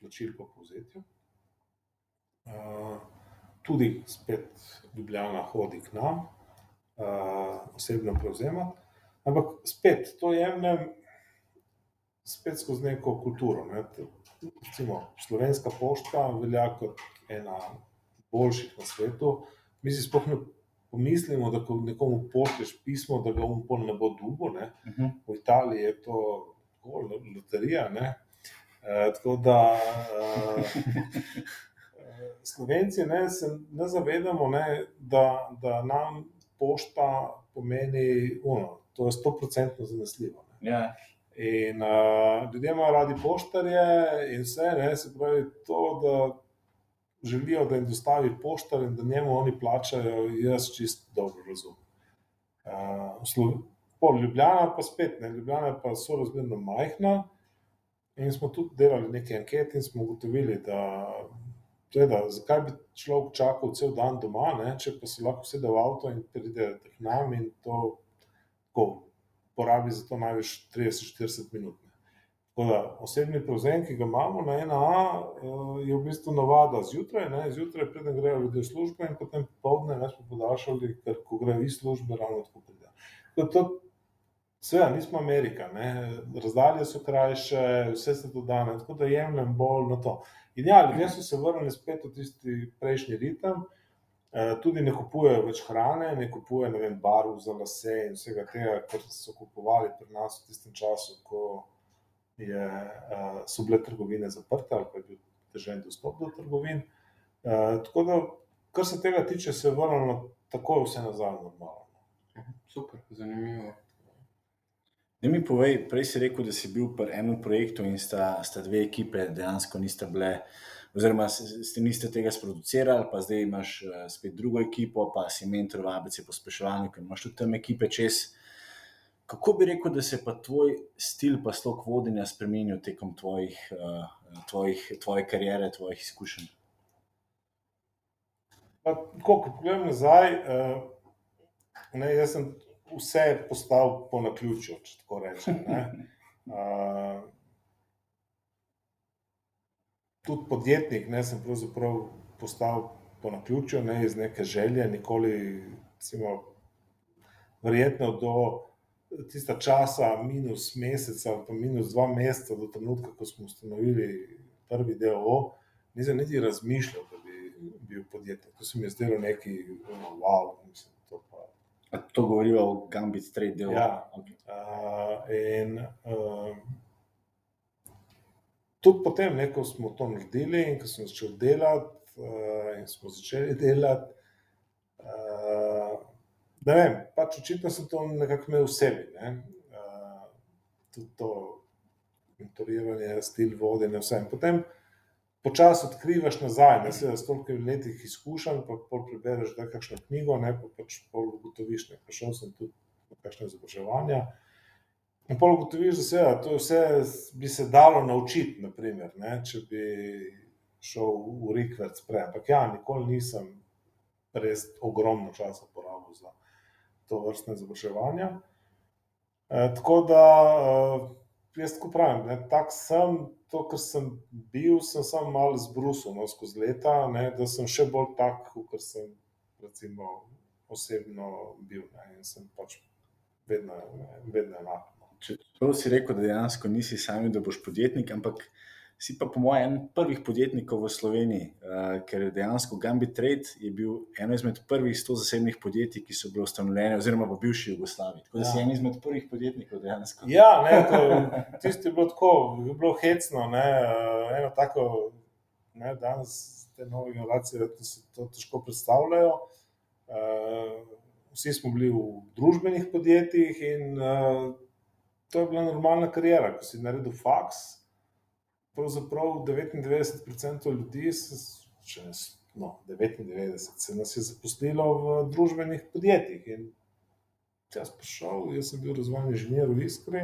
plačil po povzetju. Uh, tudi spet Ljubljana hodi k nam, uh, osebno prevzema. Ampak spet to jemljem spet skozi neko kulturo. Ne. Recimo, slovenska pošta velja kot ena boljših na svetu. Mi si sploh ne pomislimo, da ko nekomu pošlješ pismo, da ga umpon ne bo dugo. Ne. Uh -huh. V Italiji je to loterija. Ne. Eh, tako da uh, <laughs> Slovenci ne, se ne zavedamo, ne, da, da nam pošta pomeni uno, to je sto procentno zanesljivo. Ja. In uh, ljudje imajo radi poštarje in vse, ne, se pravi to, da želijo, da jim dostavi poštar in da njemu oni plačajo, jaz čist dobro razumem. Uh, Pol Ljubljana pa spet, ne, Ljubljana pa so razmerno majhna. In smo tudi delali nekaj anket in smo ugotovili, da, da zakaj bi človek čakal cel dan doma, ne, če pa se lahko sedi v avto in pride k nam in to tako, porabi za to največ 30-40 minut. Tako da osebni prevzem, ki ga imamo na ena A, eh, je v bistvu navada zjutraj, ne, zjutraj preden grejo ljudje v službo in potem popoldne ne smo podaljšali, ker ko grejo iz službe, ravno tako pride. Seveda, nismo Amerika, ne? razdalje so krajše, vse se to da, tako da jemljem bolj na to. In ja, ljudje so se vrnili spet v tisti prejšnji ritem, tudi ne kupujejo več hrane, ne kupujejo ne vem, barv za lase in vsega tega, kar so kupovali pri nas v tistem času, ko je, eh, so bile trgovine zaprte ali pa je bil težen dostop do trgovin. Eh, tako da, kar se tega tiče, se je vrnilo takoj vse nazaj normalno. Super, zanimivo. Da mi povej, prej si rekel, da si bil pri enem projektu in sta, sta dve ekipe dejansko nista bile oziroma ste niste tega sproducirali, pa zdaj imaš uh, spet drugo ekipo, pa si mentor v ABC pospeševanju, ker imaš tudi tam ekipe čez. Kako bi rekel, da se pa tvoj stil, pa slog vodenja spremenil tekom tvojih, uh, tvojih, tvoje karijere, tvojih izkušenj? Ko pogledam nazaj, uh, ne, jaz sem vse postal po naključju, če tako rečem. Uh, <laughs> tudi podjetnik, ne, sem pravzaprav postal po naključju, ne iz neke želje, nikoli, recimo, verjetno do tista časa, minus mesec ali pa minus dva meseca, do trenutka, ko smo ustanovili prvi del O, nisem niti razmišljal, da bi bil podjetnik. To se mi je zdelo neki, wow, mislim, to pa. A to govorijo o Gambit Trade delu? Ja. Okay. Uh, in uh, tudi potem, ne, ko smo to naredili in ko sem začel delati uh, in smo začeli delati, uh, ne vem, pač očitno sem to nekako imel v sebi. Ne. Uh, tudi to mentoriranje, stil vodenja, vse. In potem počasi odkrivaš nazaj, ne se s toliko letih izkušenj, pa pol prebereš, kakšno knjigo, ne pa pač pol ugotoviš, ne pa šel sem tudi na kakšne izobraževanja. In pol ugotoviš, da se, to vse bi se dalo naučiti, naprimer, ne, če bi šel v Rikverc prej, ampak ja, nikoli nisem res ogromno časa porabil za to vrstne izobraževanja. E, tako da, e, jaz tako pravim, ne, tak sem, to, kar sem bil, sem samo malo zbrusil no, skozi leta, ne, da sem še bolj tak, kot sem recimo, osebno bil. Ne, in sem pač vedno, vedno enak. No. Če si rekel, da dejansko nisi sami, da boš podjetnik, ampak si pa, po mojem, en prvih podjetnikov v Sloveniji, uh, ker dejansko Gambit Trade je bil eno izmed prvih sto zasebnih podjetij, ki so bile ustanovljene, oziroma v bivši Jugoslaviji. Tako da ja. si en izmed prvih podjetnikov dejansko. Ja, ne, to, tisti je bilo tako, je bilo hecno, ne, uh, eno tako, ne, danes te nove generacije, da se to težko predstavljajo. Uh, vsi smo bili v družbenih podjetjih in uh, to je bila normalna karijera, ko si naredil faks pravzaprav 99% ljudi, če ne no, 99%, se nas je zaposlilo v družbenih podjetjih. In jaz prišel, jaz sem bil razvojni inženir v Iskri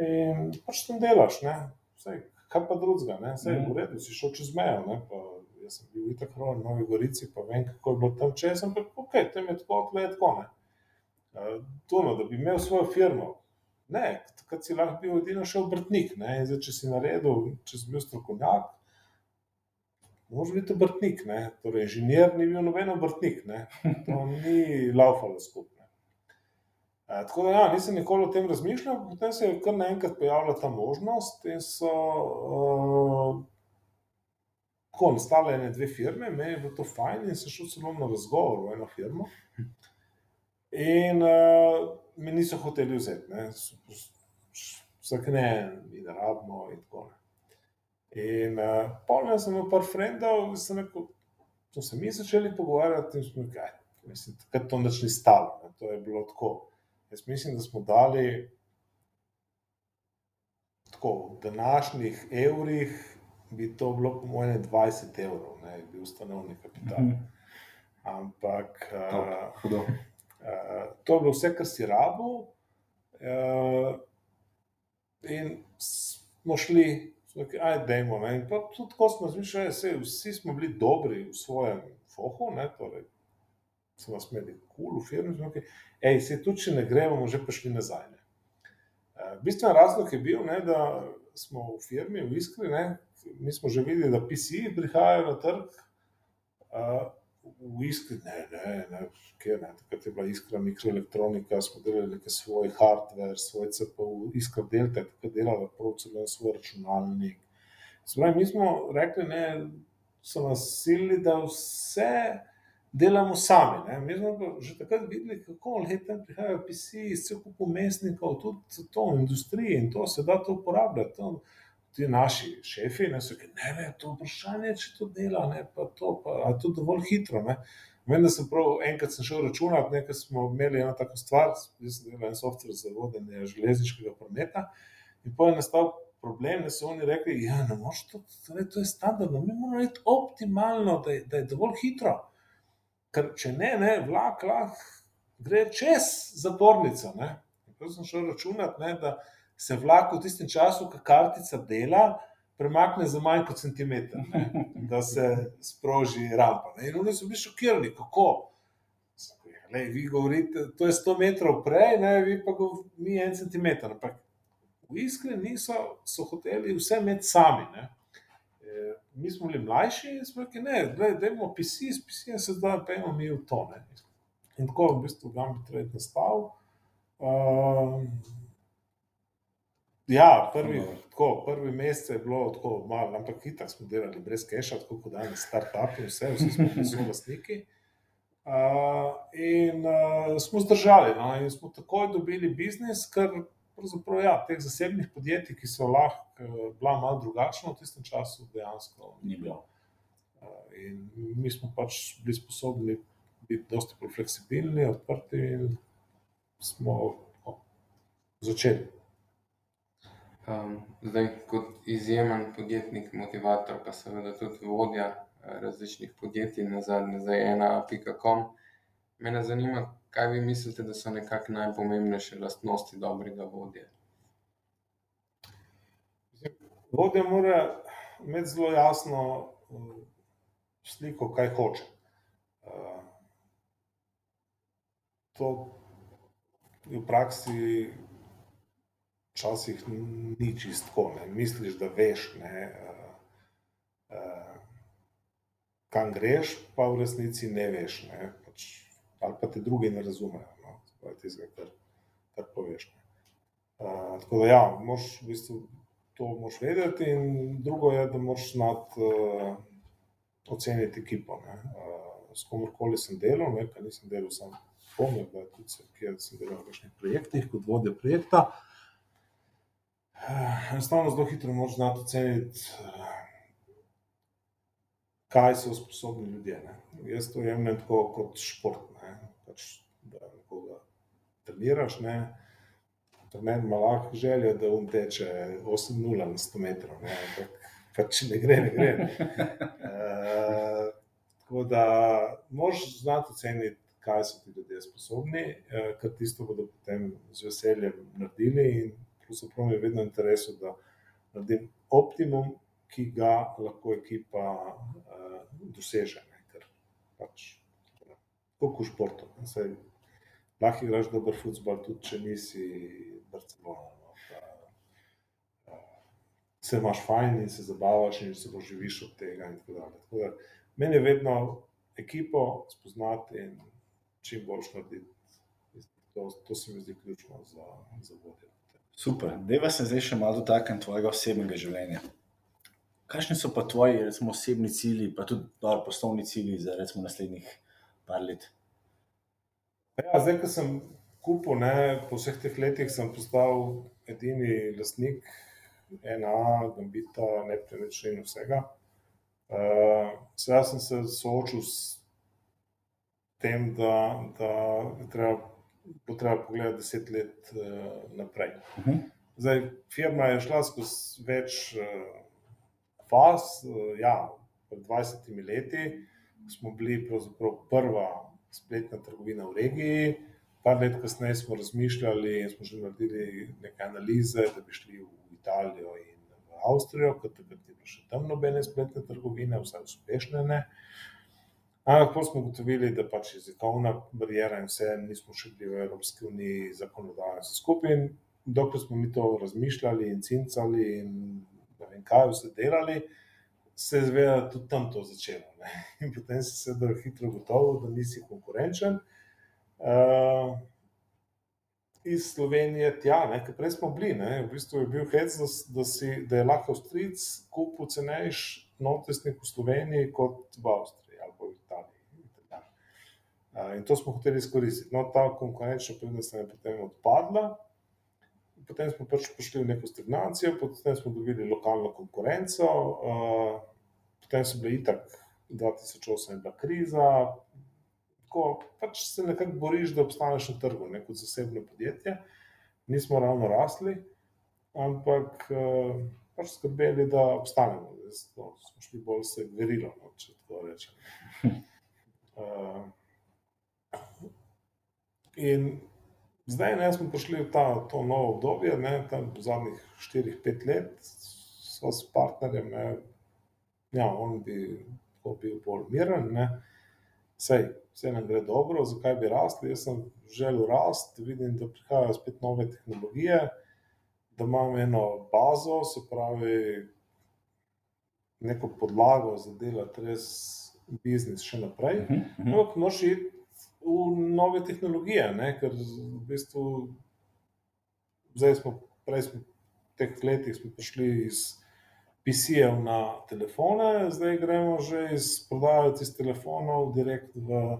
in pač tam delaš, ne? Vsaj, kaj pa drugega, ne? Vsaj, v redu, si šel čez mejo, ne? Pa, jaz sem bil v Itakro, v Novi Gorici, pa vem, kako je bilo tam čez, ampak ok, tam je tako, tle je tako, ne? Uh, tuno, da bi imel svojo firmo, Ne, takrat si lahko bil edino še obrtnik. Zdaj, če si naredil, če si bil strokovnjak, moraš biti obrtnik. Ne? Torej, inženir ni bil noben obrtnik, ne? to ni laufalo skupaj. E, tako da, ja, nisem nikoli o tem razmišljal, potem se je kar naenkrat pojavila ta možnost in so uh, tako nastale ene dve firme, meni je bilo to fajn in sem šel celo na razgovor v eno firmo. In uh, mi niso hoteli vzeti, vsak ne, in rabimo. In tako ne. In uh, polno sem imel par frendov, sem rekel, to se mi začeli pogovarjati, in smo rekli, mislim, da to nič ni stalo, ne, to je bilo tako. Jaz mislim, da smo dali tako, v današnjih evrih, bi to bilo po mojem 20 evrov, ne, bi ustanovni kapital. Mhm. Ampak. Top, Uh, to je bilo vse, kar si rabo. Uh, in smo šli, da je eno. Tudi tako smo razmišljali, da vsi smo bili dobri v svojem fohu, ne, torej smo nas imeli kul cool v firmi. Smo, ej, se tudi, če ne gremo, bomo že prišli nazaj. Uh, Bistven razlog je bil, ne, da smo v firmi, v Iskri, ne, mi smo že videli, da PC prihajajo na trg. Uh, v iskri, ne, ne, kjer, ne, takrat je bila iskra mikroelektronika, smo delali nekaj svoj hardware, svoj CPU, iskra delta, takrat delala prav celo svoj računalnik. Spravi, mi smo rekli, ne, so nas silili, da vse delamo sami. Ne. Mi smo že takrat videli, kako letem prihajajo PC iz cel kup umestnikov, tudi to v industriji in to se da to uporabljati. To, ti naši šefi, ne, so rekli, ne, ne, to vprašanje, če to dela, ne, pa to, pa je to dovolj hitro. Ne. Da sem prav enkrat sem šel računati, nekaj smo imeli eno tako stvar, jaz sem delal en softver za vodenje železniškega prometa in pa je nastal problem, da so oni rekli, ja, ne moreš to, torej, to je standardno, mi moramo narediti optimalno, da je, da je dovolj hitro. Ker če ne, ne vlak lahko gre čez zapornico. Jaz sem šel računati, ne, da se vlak v tistem času, ko kartica dela, premakne za manj kot centimeter, ne, da se sproži rampa. Ne. In oni so bili šokirani, kako. Lej, vi govorite, to je 100 metrov prej, ne, vi pa mi en centimeter. Ampak v Iskri niso, so hoteli vse imeti sami. Ne. E, mi smo bili mlajši in smo rekli, ne, da imamo PC, s PC se pa imamo mi v to. Ne. In tako v bistvu Gambit Trade nastal. Uh, ja, prvi, tako, prvi mesec je bilo tako malo, ampak hitak smo delali brez keša, tako kot danes start-upi, vse, vsi smo bili lastniki. Uh, in uh, smo zdržali, no, in smo takoj dobili biznis, ker pravzaprav ja, teh zasebnih podjetij, ki so lahko uh, bila malo drugačna v tistem času, dejansko ni bilo. Uh, in mi smo pač bili sposobni biti dosti bolj fleksibilni, odprti in smo o, začeli. Um, zdaj, kot izjemen podjetnik, motivator, pa seveda tudi vodja različnih podjetij, na zadnje za ena.com. Mene zanima, kaj vi mislite, da so nekako najpomembnejše lastnosti dobrega vodje? Vodja mora imeti zelo jasno uh, sliko, kaj hoče. Uh, to v praksi včasih ni čisto. Misliš, da veš. Ne, uh, uh, kam greš, pa v resnici ne veš, ne? Pač, ali pa te drugi ne razumejo, no? tistega, kar, kar poveš. Uh, tako da, ja, moš v bistvu to moš vedeti, in drugo je, da moš znati uh, oceniti ekipo. Uh, s komorkoli sem delal, ne, nisem delal sam pomnil, da tudi sem delal v nekih projektih, kot vodja projekta. Enostavno, uh, zelo hitro moš znati oceniti. Uh, kaj so sposobni ljudje. Ne. Jaz to jemljem tako kot šport. Ne. Pač, da nekoga treniraš, ne. Trener ima lahko željo, da on teče 8-0 na 100 metrov, ne. ampak pač ne gre, ne gre. Uh, tako da moraš znati oceniti, kaj so ti ljudje sposobni, uh, ker tisto bodo potem z veseljem naredili in pravzaprav je vedno interesu, da naredim optimum, ki ga lahko ekipa uh, doseže. Ne, ker pač, kot v športu. Saj, lahko igraš dober futbol, tudi če nisi Barcelona. No, pa, se imaš fajn in se zabavaš, in se doživiš od tega. Tako tako da, meni je vedno ekipo spoznati in čim boljš narediti. To, to se mi zdi ključno za, za vodje. Super, da vas zdaj še malo dotaknem tvojega osebnega življenja kakšni so pa tvoji recimo, osebni cilji, pa tudi dobro, poslovni cilji za recimo, naslednjih par let? Ja, zdaj, ko sem kupil, ne, po vseh teh letih sem postal edini lastnik ena, gambita, nepremičnin in vsega. Uh, Sedaj sem se soočil s tem, da, da treba, bo treba pogledati deset let uh, naprej. Uh mhm. -huh. Zdaj, firma je šla skozi več uh, faz. Eh, ja, pred 20 leti smo bili prva spletna trgovina v regiji. Par let kasneje smo razmišljali in smo že naredili nekaj analize, da bi šli v Italijo in v Avstrijo, ker takrat ni bilo še tam nobene spletne trgovine, vsaj uspešne ne. Ampak potem smo ugotovili, da pač jezikovna barijera in vse, nismo še bili v Evropski uniji, zakonodajo vse skupaj. Dokler smo mi to razmišljali in cincali in vem, kaj vse delali, se je zvedel, da tudi tam to začelo. Ne. <laughs> In potem si se da hitro gotovo, da nisi konkurenčen. Uh, iz Slovenije tja, ker prej smo bili, ne, v bistvu je bil hec, da, da, si, da je lahko stric kupil cenejš notesnik v Sloveniji kot v Avstriji ali v Italiji. Uh, in to smo hoteli izkoristiti. No, ta konkurenčna prednost je potem odpadla potem smo pač prišli v neko stagnacijo, potem smo dobili lokalno konkurenco, potem so bili itak 2008 je bila kriza. Tako pač se nekako boriš, da obstaneš na trgu, ne kot zasebno podjetje. Nismo ravno rasli. ampak pač skrbeli, da obstanemo. Zato smo šli bolj se verilo, no, če tako rečem. <laughs> Uh, in zdaj ne, smo prišli v ta, to novo obdobje, ne, tam zadnjih 4-5 let, so s partnerjem, ne, ja, on bi bil bolj miren, ne, sej, vse nam gre dobro, zakaj bi rasli. Jaz sem želel rasti, vidim, da prihajajo spet nove tehnologije, da imam eno bazo, se pravi, neko podlago za delati res biznis še naprej. Mhm, mhm. Ampak moraš iti v nove tehnologije, ne? ker v bistvu zdaj smo, prej smo teh letih smo prišli iz PC-jev na telefone, zdaj gremo že iz prodaje iz telefonov direkt v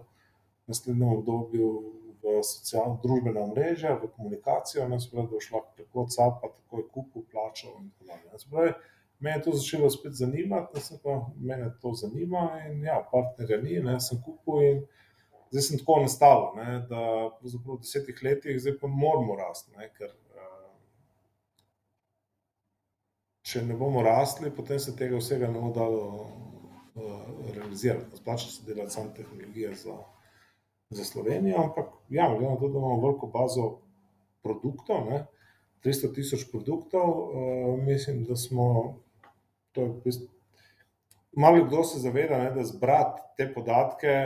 naslednjem obdobju v socialno družbena mreža, v komunikacijo, ne spravi, da WhatsAppa, takoj kupu, plačal in tako dalje. Se pravi, Mene je to začelo spet zanimati, da se pa mene to zanima in ja, partnerja ni, ne, sem kupil in zdaj sem tako nastavil, ne, da v desetih letih zdaj pa moramo rasti, ne, ker eh, če ne bomo rasli, potem se tega vsega ne bo dalo uh, realizirati. Splača se delati samo tehnologije za, za Slovenijo, ampak ja, glede na to, da imamo veliko bazo produktov, ne, 300 tisoč produktov, uh, mislim, da smo to je v bistvu, malo kdo se zaveda, ne, da zbrati te podatke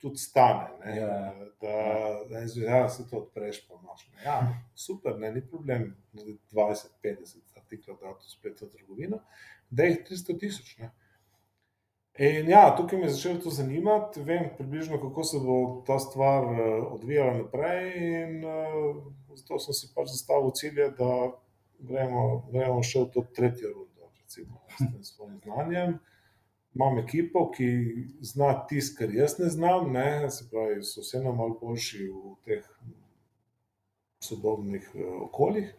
tudi stane. Ne, Ja. Da, da ne zveš, da se to odpreš, pa imaš. Ne. Ja, super, ne, ni problem, da 20-50 artiklov da v trgovino, da jih 300 tisoč. ne. In ja, tukaj me je začelo to zanimati, vem približno, kako se bo ta stvar eh, odvijala naprej, in uh, zato sem si pač zastavil cilje, da gremo, gremo še v to tretjo rundo, recimo, s tem svojim znanjem. Imam ekipo, ki zna tisto, kar jaz ne znam, ne, se pravi, so vseeno malo boljši v teh sodobnih eh, okoljih.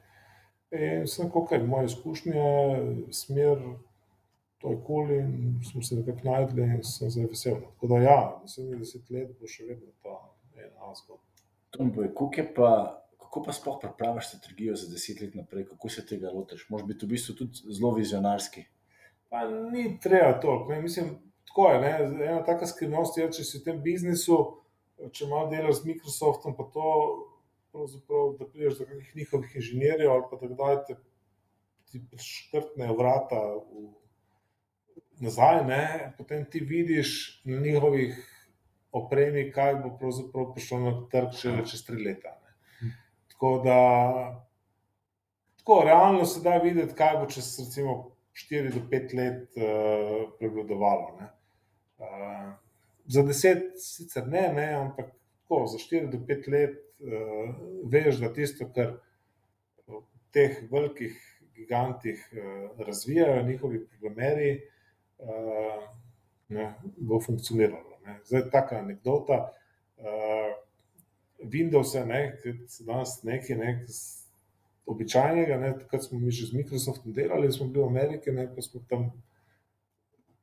In sem kakor moje izkušnje, smer, to je kul in smo se nekako najdli in sem zdaj vesel. no. Tako da ja, naslednjih deset let bo še vedno ta ena zgodba. To mi povej, kako je pa, kako pa sploh pripraviš strategijo za deset let naprej, kako se tega lotiš? Moš biti v bistvu tudi zelo vizionarski. Pa ni treba toliko. ne, Mislim, tako je. Ne? Ena taka skrivnost je, če si v tem biznisu, če malo delaš z Microsoftom, pa to, pravzaprav, da prideš do kakšnih njihovih inženirjev ali pa da kdaj te ti škrtnejo vrata v, nazaj, ne? potem ti vidiš na njihovih opremi, kaj bo pravzaprav prišlo na trg šele čez tri leta. Ne? Tako da, tako realno se da videti, kaj bo čez recimo 4 do 5 let uh, prevladovalo. ne. Uh, za 10 sicer ne, ne ampak tako, za 4 do 5 let uh, veš, da tisto, kar v teh velikih gigantih uh, razvijajo, njihovi programeri, uh, ne, bo funkcioniralo. Ne. Zdaj, taka anekdota. Uh, Windows, ne, ki so danes neki, ne, običajnega, ne, takrat smo mi že z Microsoftom delali, smo bili v Ameriki, ne, pa smo tam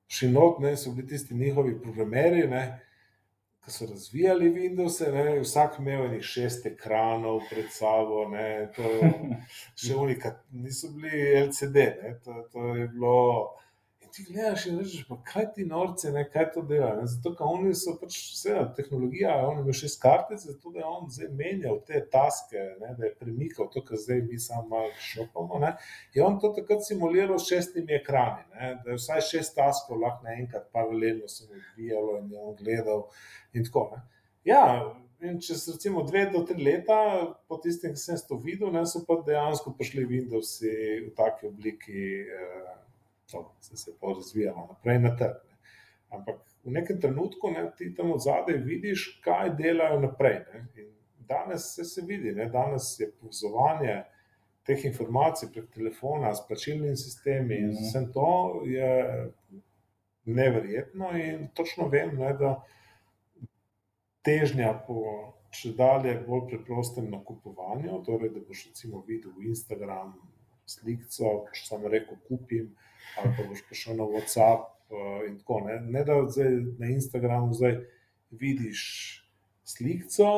šli not, ne, so bili tisti njihovi programeri, ne, ki so razvijali Windows, ne, vsak imel enih šest ekranov pred sabo, ne, to <laughs> še unika, niso bili LCD, ne, to, to je bilo. Ti gledaš in rečeš, pa kaj ti norce, ne, kaj to dela. Ne? Zato, ker oni so pač vse, tehnologija, on ima šest kartic, zato da je on zdaj menjal te taske, ne, da je premikal to, kar zdaj mi samo šopamo. Ne? Je on to takrat simuliral s šestimi ekrani, ne? da je vsaj šest taskov lahko naenkrat paralelno se mu odvijalo in je on gledal in tako. Ne? Ja, in čez recimo dve do tri leta, po tistem, ki sem to videl, ne, so pa dejansko prišli Windowsi v taki obliki. Eh, to se je pa razvijalo naprej na trg. Ne. Ampak v nekem trenutku ne, ti tam od zadaj vidiš, kaj delajo naprej. Ne. In danes se, se vidi, ne. danes je povezovanje teh informacij prek telefona s plačilnimi sistemi in Mhm. vsem to je neverjetno in točno vem, ne, da težnja po če dalje bolj preprostem nakupovanju, torej da boš recimo videl v Instagram slikco, boš samo rekel kupim, ali pa boš prišel na WhatsApp uh, in tako. Ne, ne da zdaj na Instagramu zdaj vidiš slikco,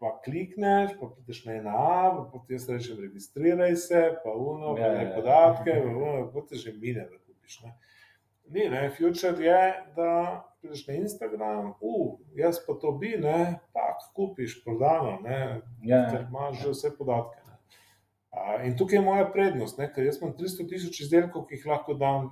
pa klikneš, pa prideš na ena A, pa potem jaz rečem, registriraj se, pa uno, pa Ja, ne ja, ja. podatke, pa uno, pa te že mine, da kupiš. Ne. Ni, ne, future je, da prideš na Instagram, uh, jaz pa to bi, ne, pak kupiš, prodano, ne, Ja, ker ja. imaš že vse podatke. In tukaj je moja prednost, ne, ker jaz imam 300 tisoč izdelkov, ki jih lahko dam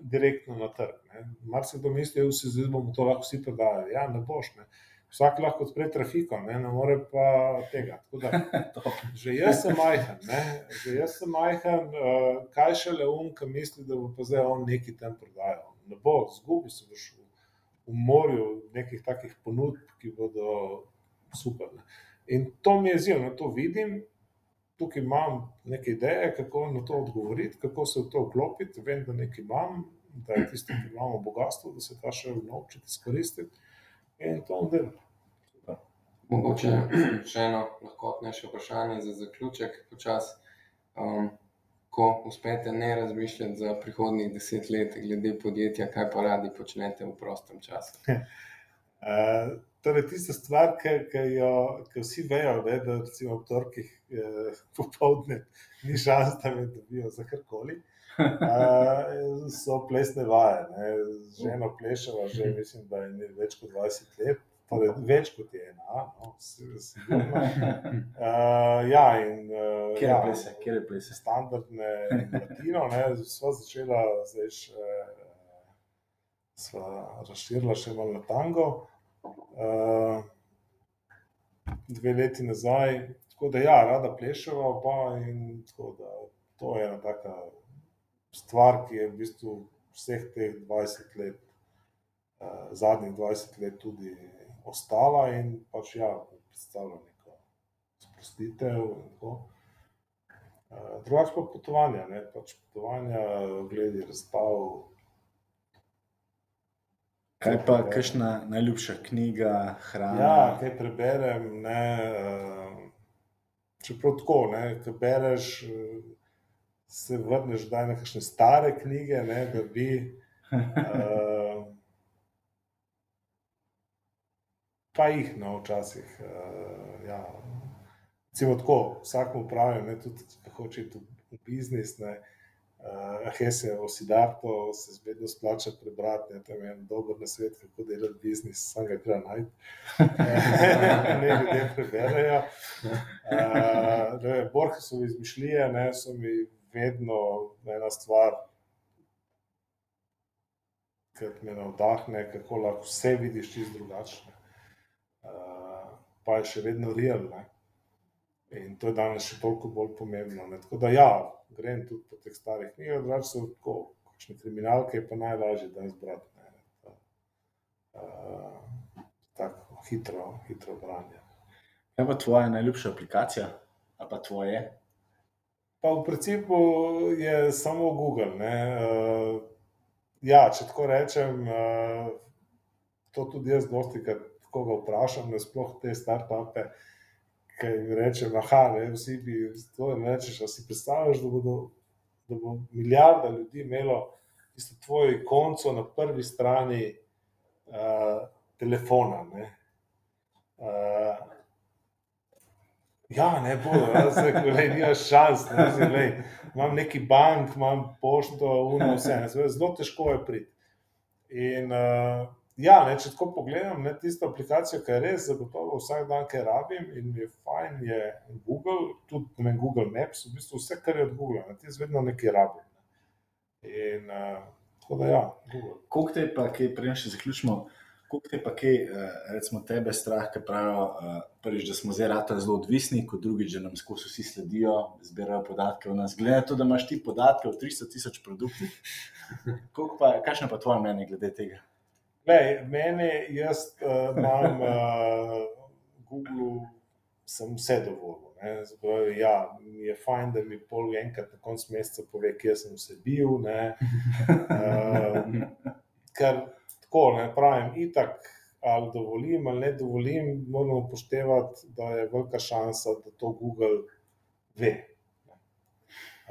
direktno na trg. ne. Marsikdo misli, da si zdaj bomo to lahko vsi prodajali. Ja, ne boš. Ne. Vsak lahko odpre trafiko, ne, ne more pa tega. Da, <laughs> že jaz sem majhen, ne, že jaz sem majhen, uh, kaj šele um, ki misli, da bo pa zdaj on neki tam prodajal. Ne bo, zgubi se boš v, v morju nekih takih ponudb, ki bodo super. Ne. In to mi je ne, to vidim, tukaj imam neke ideje, kako na to odgovoriti, kako se v to vklopiti, vem, da nekaj imam, da je tisto, ki imamo bogatstvo, da se ta še naučiti izkoristiti in to delal. Mogoče še eno lahkotnejše vprašanje za zaključek, počas. Um, ko uspete ne razmišljati za prihodnjih deset let glede podjetja, kaj pa radi počnete v prostem času? Uh, <laughs> torej, tista stvar, ki, ki jo ki vsi vejo, ne, da recimo ob torkih eh, popovdne ni šans, da me dobijo za karkoli, uh, so plesne vaje. Ne. Ženo plešava že, mislim, da je več kot 20 let, torej več kot je ena, no, si- sigurno. Uh, ja, in uh, Kje je ja, plese, kje je plese? standardne in latino, ne, sva začela zdaj še, sva razširila še malo na tango, dve leti nazaj, tako da ja, rada pleševa oba in tako da to je ena taka stvar, ki je v bistvu vseh teh 20 let, zadnjih 20 let tudi ostala in pač ja, predstavlja neko sprostitev in tako. Drugače pa potovanja, ne, pač potovanja, gledi razstav. Kaj pa, kakšna najljubša knjiga, hrana? Ja, kaj preberem, ne, uh, čeprav tako, ne, ko bereš, eh, se vrneš na kakšne stare knjige, ne, da bi. Uh, pa jih, no, včasih. Uh, ja. Recimo tako, vsakmu pravim, ne, tudi če hoče iti v biznis, ne, uh, Hese o Sidarto se vedno splača prebrati, ne, tam je en dober nasvet, kako delati biznis, sam ga treba najti. <laughs> ne ljudje preberejo. Uh, Borgesove izmišljije ne, so mi vedno ena stvar, ki me navdahne, kako lahko vse vidiš čisto drugačne. Uh, pa je še vedno realno. In to je danes še toliko bolj pomembno. Ne. Tako da ja, grem tudi po teh starih knjigah, drugače so tako, kakšne kriminalke je pa najlažje danes brati. Ne. Uh, tako hitro, hitro branje. Kaj pa tvoja najljubša aplikacija? Ali pa tvoje? Pa v principu je samo Google. Ne. Uh, ja, če tako rečem, uh, to tudi jaz dosti krat koga vprašam, da sploh te start-upe, ki jim rečem, aha, ne, vsi bi to in rečeš, si predstavljaš, da, bodo, da bo milijarda ljudi imelo tisto tvojo ikonco na prvi strani uh, telefona. Ne. Uh, Ja, ne bo, jaz rekel, lej, nimaš šans, ne, zdaj, lej, imam neki bank, imam pošto, uno, vse, zdaj, zelo težko je priti. In uh, ja, ne, če tako pogledam, ne, tisto aplikacijo, ki je res zagotovo vsak dan, kaj rabim in mi je fajn, je Google, tudi vem, Google Maps, v bistvu vse, kar je od Google, ne, ti vedno nekaj rabim. Ne. In uh, tako da ja, Google. Koliko te pa, kaj, preden še zaključimo, koliko te pa, kaj, eh, recimo, tebe strah, ki pravijo, eh, prvič, da smo zdaj rata zelo odvisni, kot drugič, da nam skozi vsi sledijo, zbirajo podatke o nas. Glede na to, da imaš ti podatke o 300 tisoč produktih, <laughs> pa, kakšno pa tvoje mnenje glede tega? Lej, meni, jaz uh, imam uh, Google, sem vse dovolj. Zpravi, ja, je fajn, da mi pol enkrat na koncu meseca pove, kje sem vse bil. Uh, ker tako ne pravim, itak ali dovolim ali ne dovolim, moramo upoštevati, da je velika šansa, da to Google ve.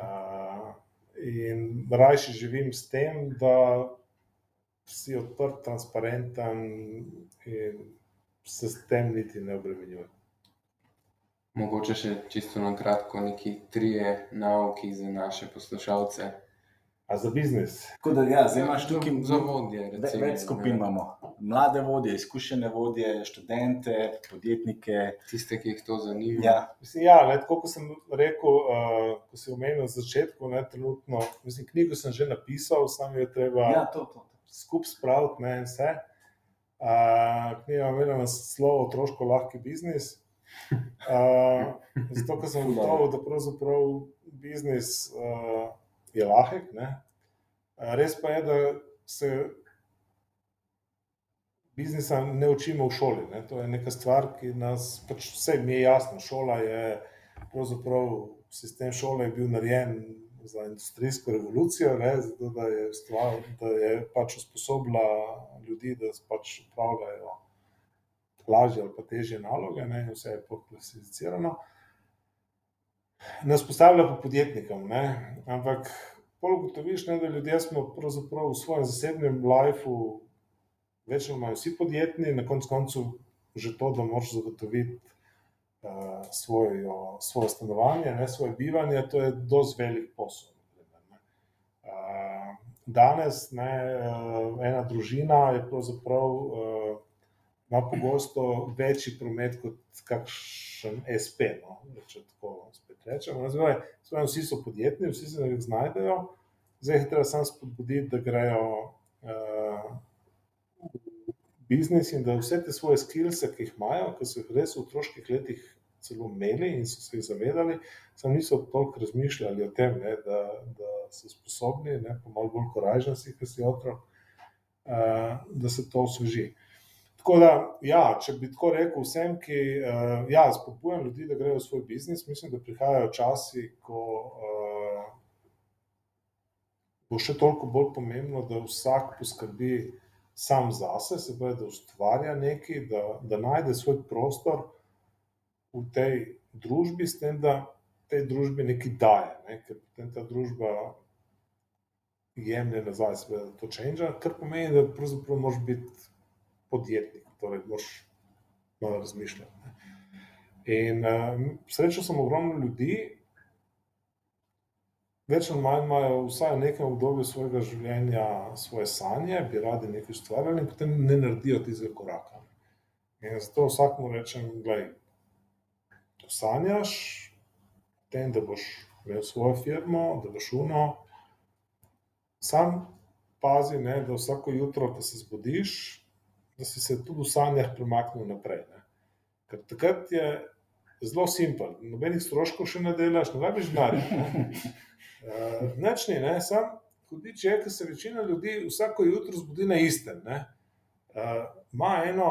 Uh, in rajši živim s tem, da si odprt, transparenten in se s tem niti ne obremenjujem. Mogoče še čisto na kratko, neki trije nauki za naše poslušalce. A za biznis? Tako da, ja, zdaj imaš za, tukaj za vodje. Recimo, več skupin. ne. Imamo mlade vodje, izkušene vodje, študente, podjetnike. Tiste, ki jih to zanima. Ja, Mislim, ja, ne, tako kot sem rekel, uh, ko si omenil na začetku, ne, trenutno, mislim, knjigo sem že napisal, samo jo je treba ja to, to. Skupaj spraviti, ne in vse. Uh, knjiga ima imela naslov Otroško lahki biznis. Uh, zato, ker sem ugotovil, da pravzaprav biznis uh, je lahek. Ne. Res pa je, da se biznisa ne učimo v šoli. Ne. To je neka stvar, ki nas, pač vse mi je jasno. Šola je pravzaprav sistem šole je bil narejen za industrijsko revolucijo, ne, zato da je, stvar, da je pač usposobila ljudi, da pač upravljajo lažje ali pa težje naloge, ne, vse je poklasificirano. Ne vzpostavlja pa podjetnikom, ne, ampak pol ugotoviš, ne, da ljudje smo pravzaprav v svojem zasebnem lifeu večino imajo vsi podjetni, na koncu koncev že to, da moraš zagotoviti svojo, svoje stanovanje, ne svoje bivanje, to je dosti velik posel. ne. Uh, danes ne, uh, ena družina je pravzaprav uh, ima pogosto večji promet kot kakšen SP. No, če tako spet rečemo. Zdaj, vsi so podjetni, vsi se jih znajdejo, zdaj je treba samo spodbuditi, da grejo uh, biznis in da vse te svoje skills, ki jih imajo, ki so jih res v otroških letih celo imeli in so se jih zavedali, samo niso toliko razmišljali o tem, ne, da, da so sposobni, ne, pa malo bolj koražni si, ki si otrok, uh, da se to osveži. Tako da, ja, če bi tako rekel vsem, ki uh, ja, spodbujam ljudi, da grejo v svoj biznis, mislim, da prihajajo časi, ko uh, bo še toliko bolj pomembno, da vsak poskrbi sam zase, se pravi, da ustvarja nekaj, da, da najde svoj prostor v tej družbi, s tem, da tej družbi nekaj daje, ne? ker potem ta družba jemlje nazaj, seveda, to change, kar pomeni, da pravzaprav moraš biti podjetnik, torej moraš malo razmišljati. Ne? In uh, srečal sem ogromno ljudi, več ali manj imajo vsaj v nekem obdobju svojega življenja svoje sanje, bi radi nekaj ustvarjali in potem ne naredijo tistega koraka. In zato vsakmu rečem, gledaj, sanjaš o tem, da boš imel svojo firmo, da boš uno, sam pazi, ne, da vsako jutro, ko se zbudiš, da si se tudi v sanjah premaknil naprej. Ne. Ker takrat je zelo simpel, nobenih stroškov še ne delaš, ne rabiš denarja. Uh, Nič ni, ne, sam hudič je, ker se večina ljudi vsako jutro zbudi na istem. ne. Uh, Ima eno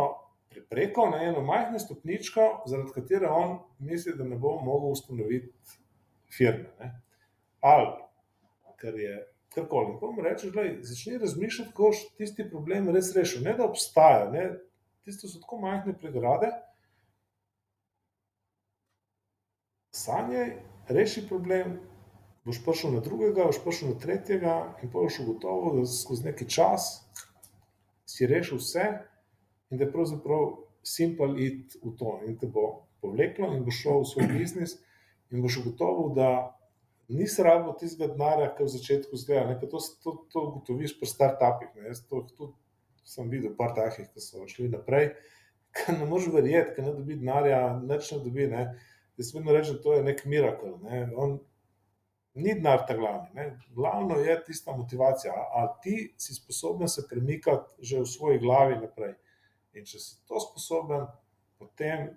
prepreko, ne, eno majhno stopničko, zaradi katere on misli, da ne bo mogel ustanoviti firme. Ne. Ali, kar je karkoli. Pa mu rečeš, da začni razmišljati, kako boš tisti problem res rešil. Ne da obstaja, ne, tiste so tako majhne pregrade. Sanjaj, reši problem, boš prišel na drugega, boš prišel na tretjega, in pa boš ugotovil, da skozi neki čas si rešil vse, in da je pravzaprav simpel iti v to, in te bo povleklo, in boš šel v svoj biznis, in boš ugotovil, da nisi rabo tistega denarja, ki v začetku zgleda. Ne, to, to, to ugotoviš pri startupih. Jaz to tudi sem videl, par takih, ki so šli naprej, ker ne moreš verjeti, ker ne dobi denarja, nič ne dobi. Ne. Jaz vedno rečem, to je nek mirakel. Ne. On, ni denar ta glavni. Ne. Glavno je tista motivacija. A ti si sposoben se premikati že v svoji glavi naprej. In če si to sposoben, potem,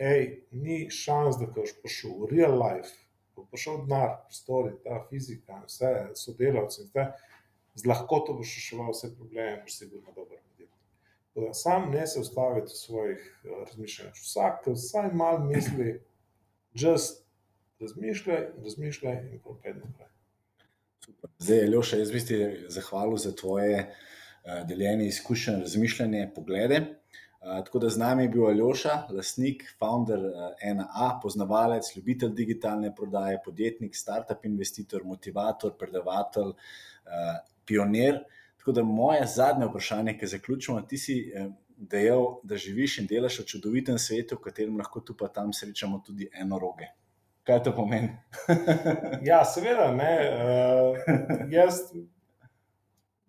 hej, ni šans, da boš prišel v real life, bo prišel denar, prostori, ta fizika, vse sodelavci, vse, z lahkoto boš reševal vse probleme, boš sigurno dober podjetnik. Tako da Sam ne se ustaviti v svojih eh, razmišljanjih. Vsak, vsaj malo misli, just razmišljaj, razmišljaj in propedi naprej. Zdaj, Ljoša, jaz bi ti zahvalil za tvoje uh, deljenje izkušenj, razmišljanje, poglede. Uh, tako da z nami je bil Aljoša, lastnik, founder uh, 1A, poznavalec, ljubitelj digitalne prodaje, podjetnik, startup investitor, motivator, predavatelj, uh, pionir. Tako da moje zadnje vprašanje, ki zaključimo, ti si dejal, da živiš in delaš v čudovitem svetu, v katerem lahko tu pa tam srečamo tudi eno roge. Kaj to pomeni? <laughs> ja, seveda, ne. Uh, jaz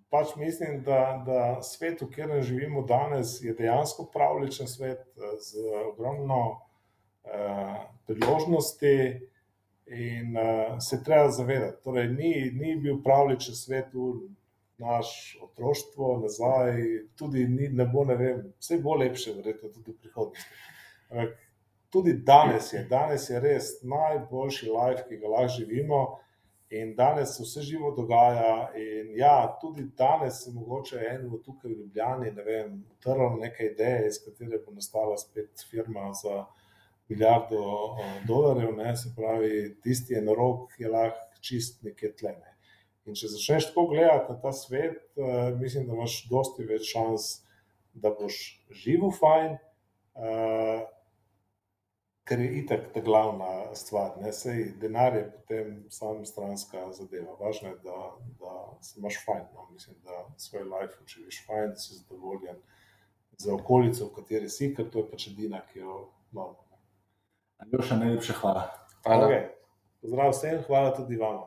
pač mislim, da, da svet, v katerem živimo danes, je dejansko pravličen svet z ogromno uh, priložnosti. In uh, se treba zavedati, da torej, ni, ni bil pravličen svet naš otroštvo, nazaj, tudi ni, ne bo, ne vem, vse bo lepše, verjetno tudi v prihodnosti. Tudi danes je, danes je res najboljši life, ki ga lahko živimo, in danes se vse živo dogaja. In ja, tudi danes se mogoče eno tukaj v Ljubljani, ne vem, utrl neke ideje, iz katere bo nastala spet firma za milijardo dolarjev, ne, se pravi, tisti enorog je lahko čist nekje tlene. In če začneš tako gledati na ta svet, uh, mislim, da imaš dosti več šans, da boš živel fajn, uh, ker je itak ta glavna stvar. Ne? Sej denar je potem sam stranska zadeva. Važno je, da, da se imaš fajn. No? Mislim, da svoj life učiš fajn, da si zadovoljen za okolico, v kateri si, ker to je pač edina, ki jo imamo. Aljoša, najlepša hvala. Hvala. Okay. Pozdrav vsem, hvala tudi vam.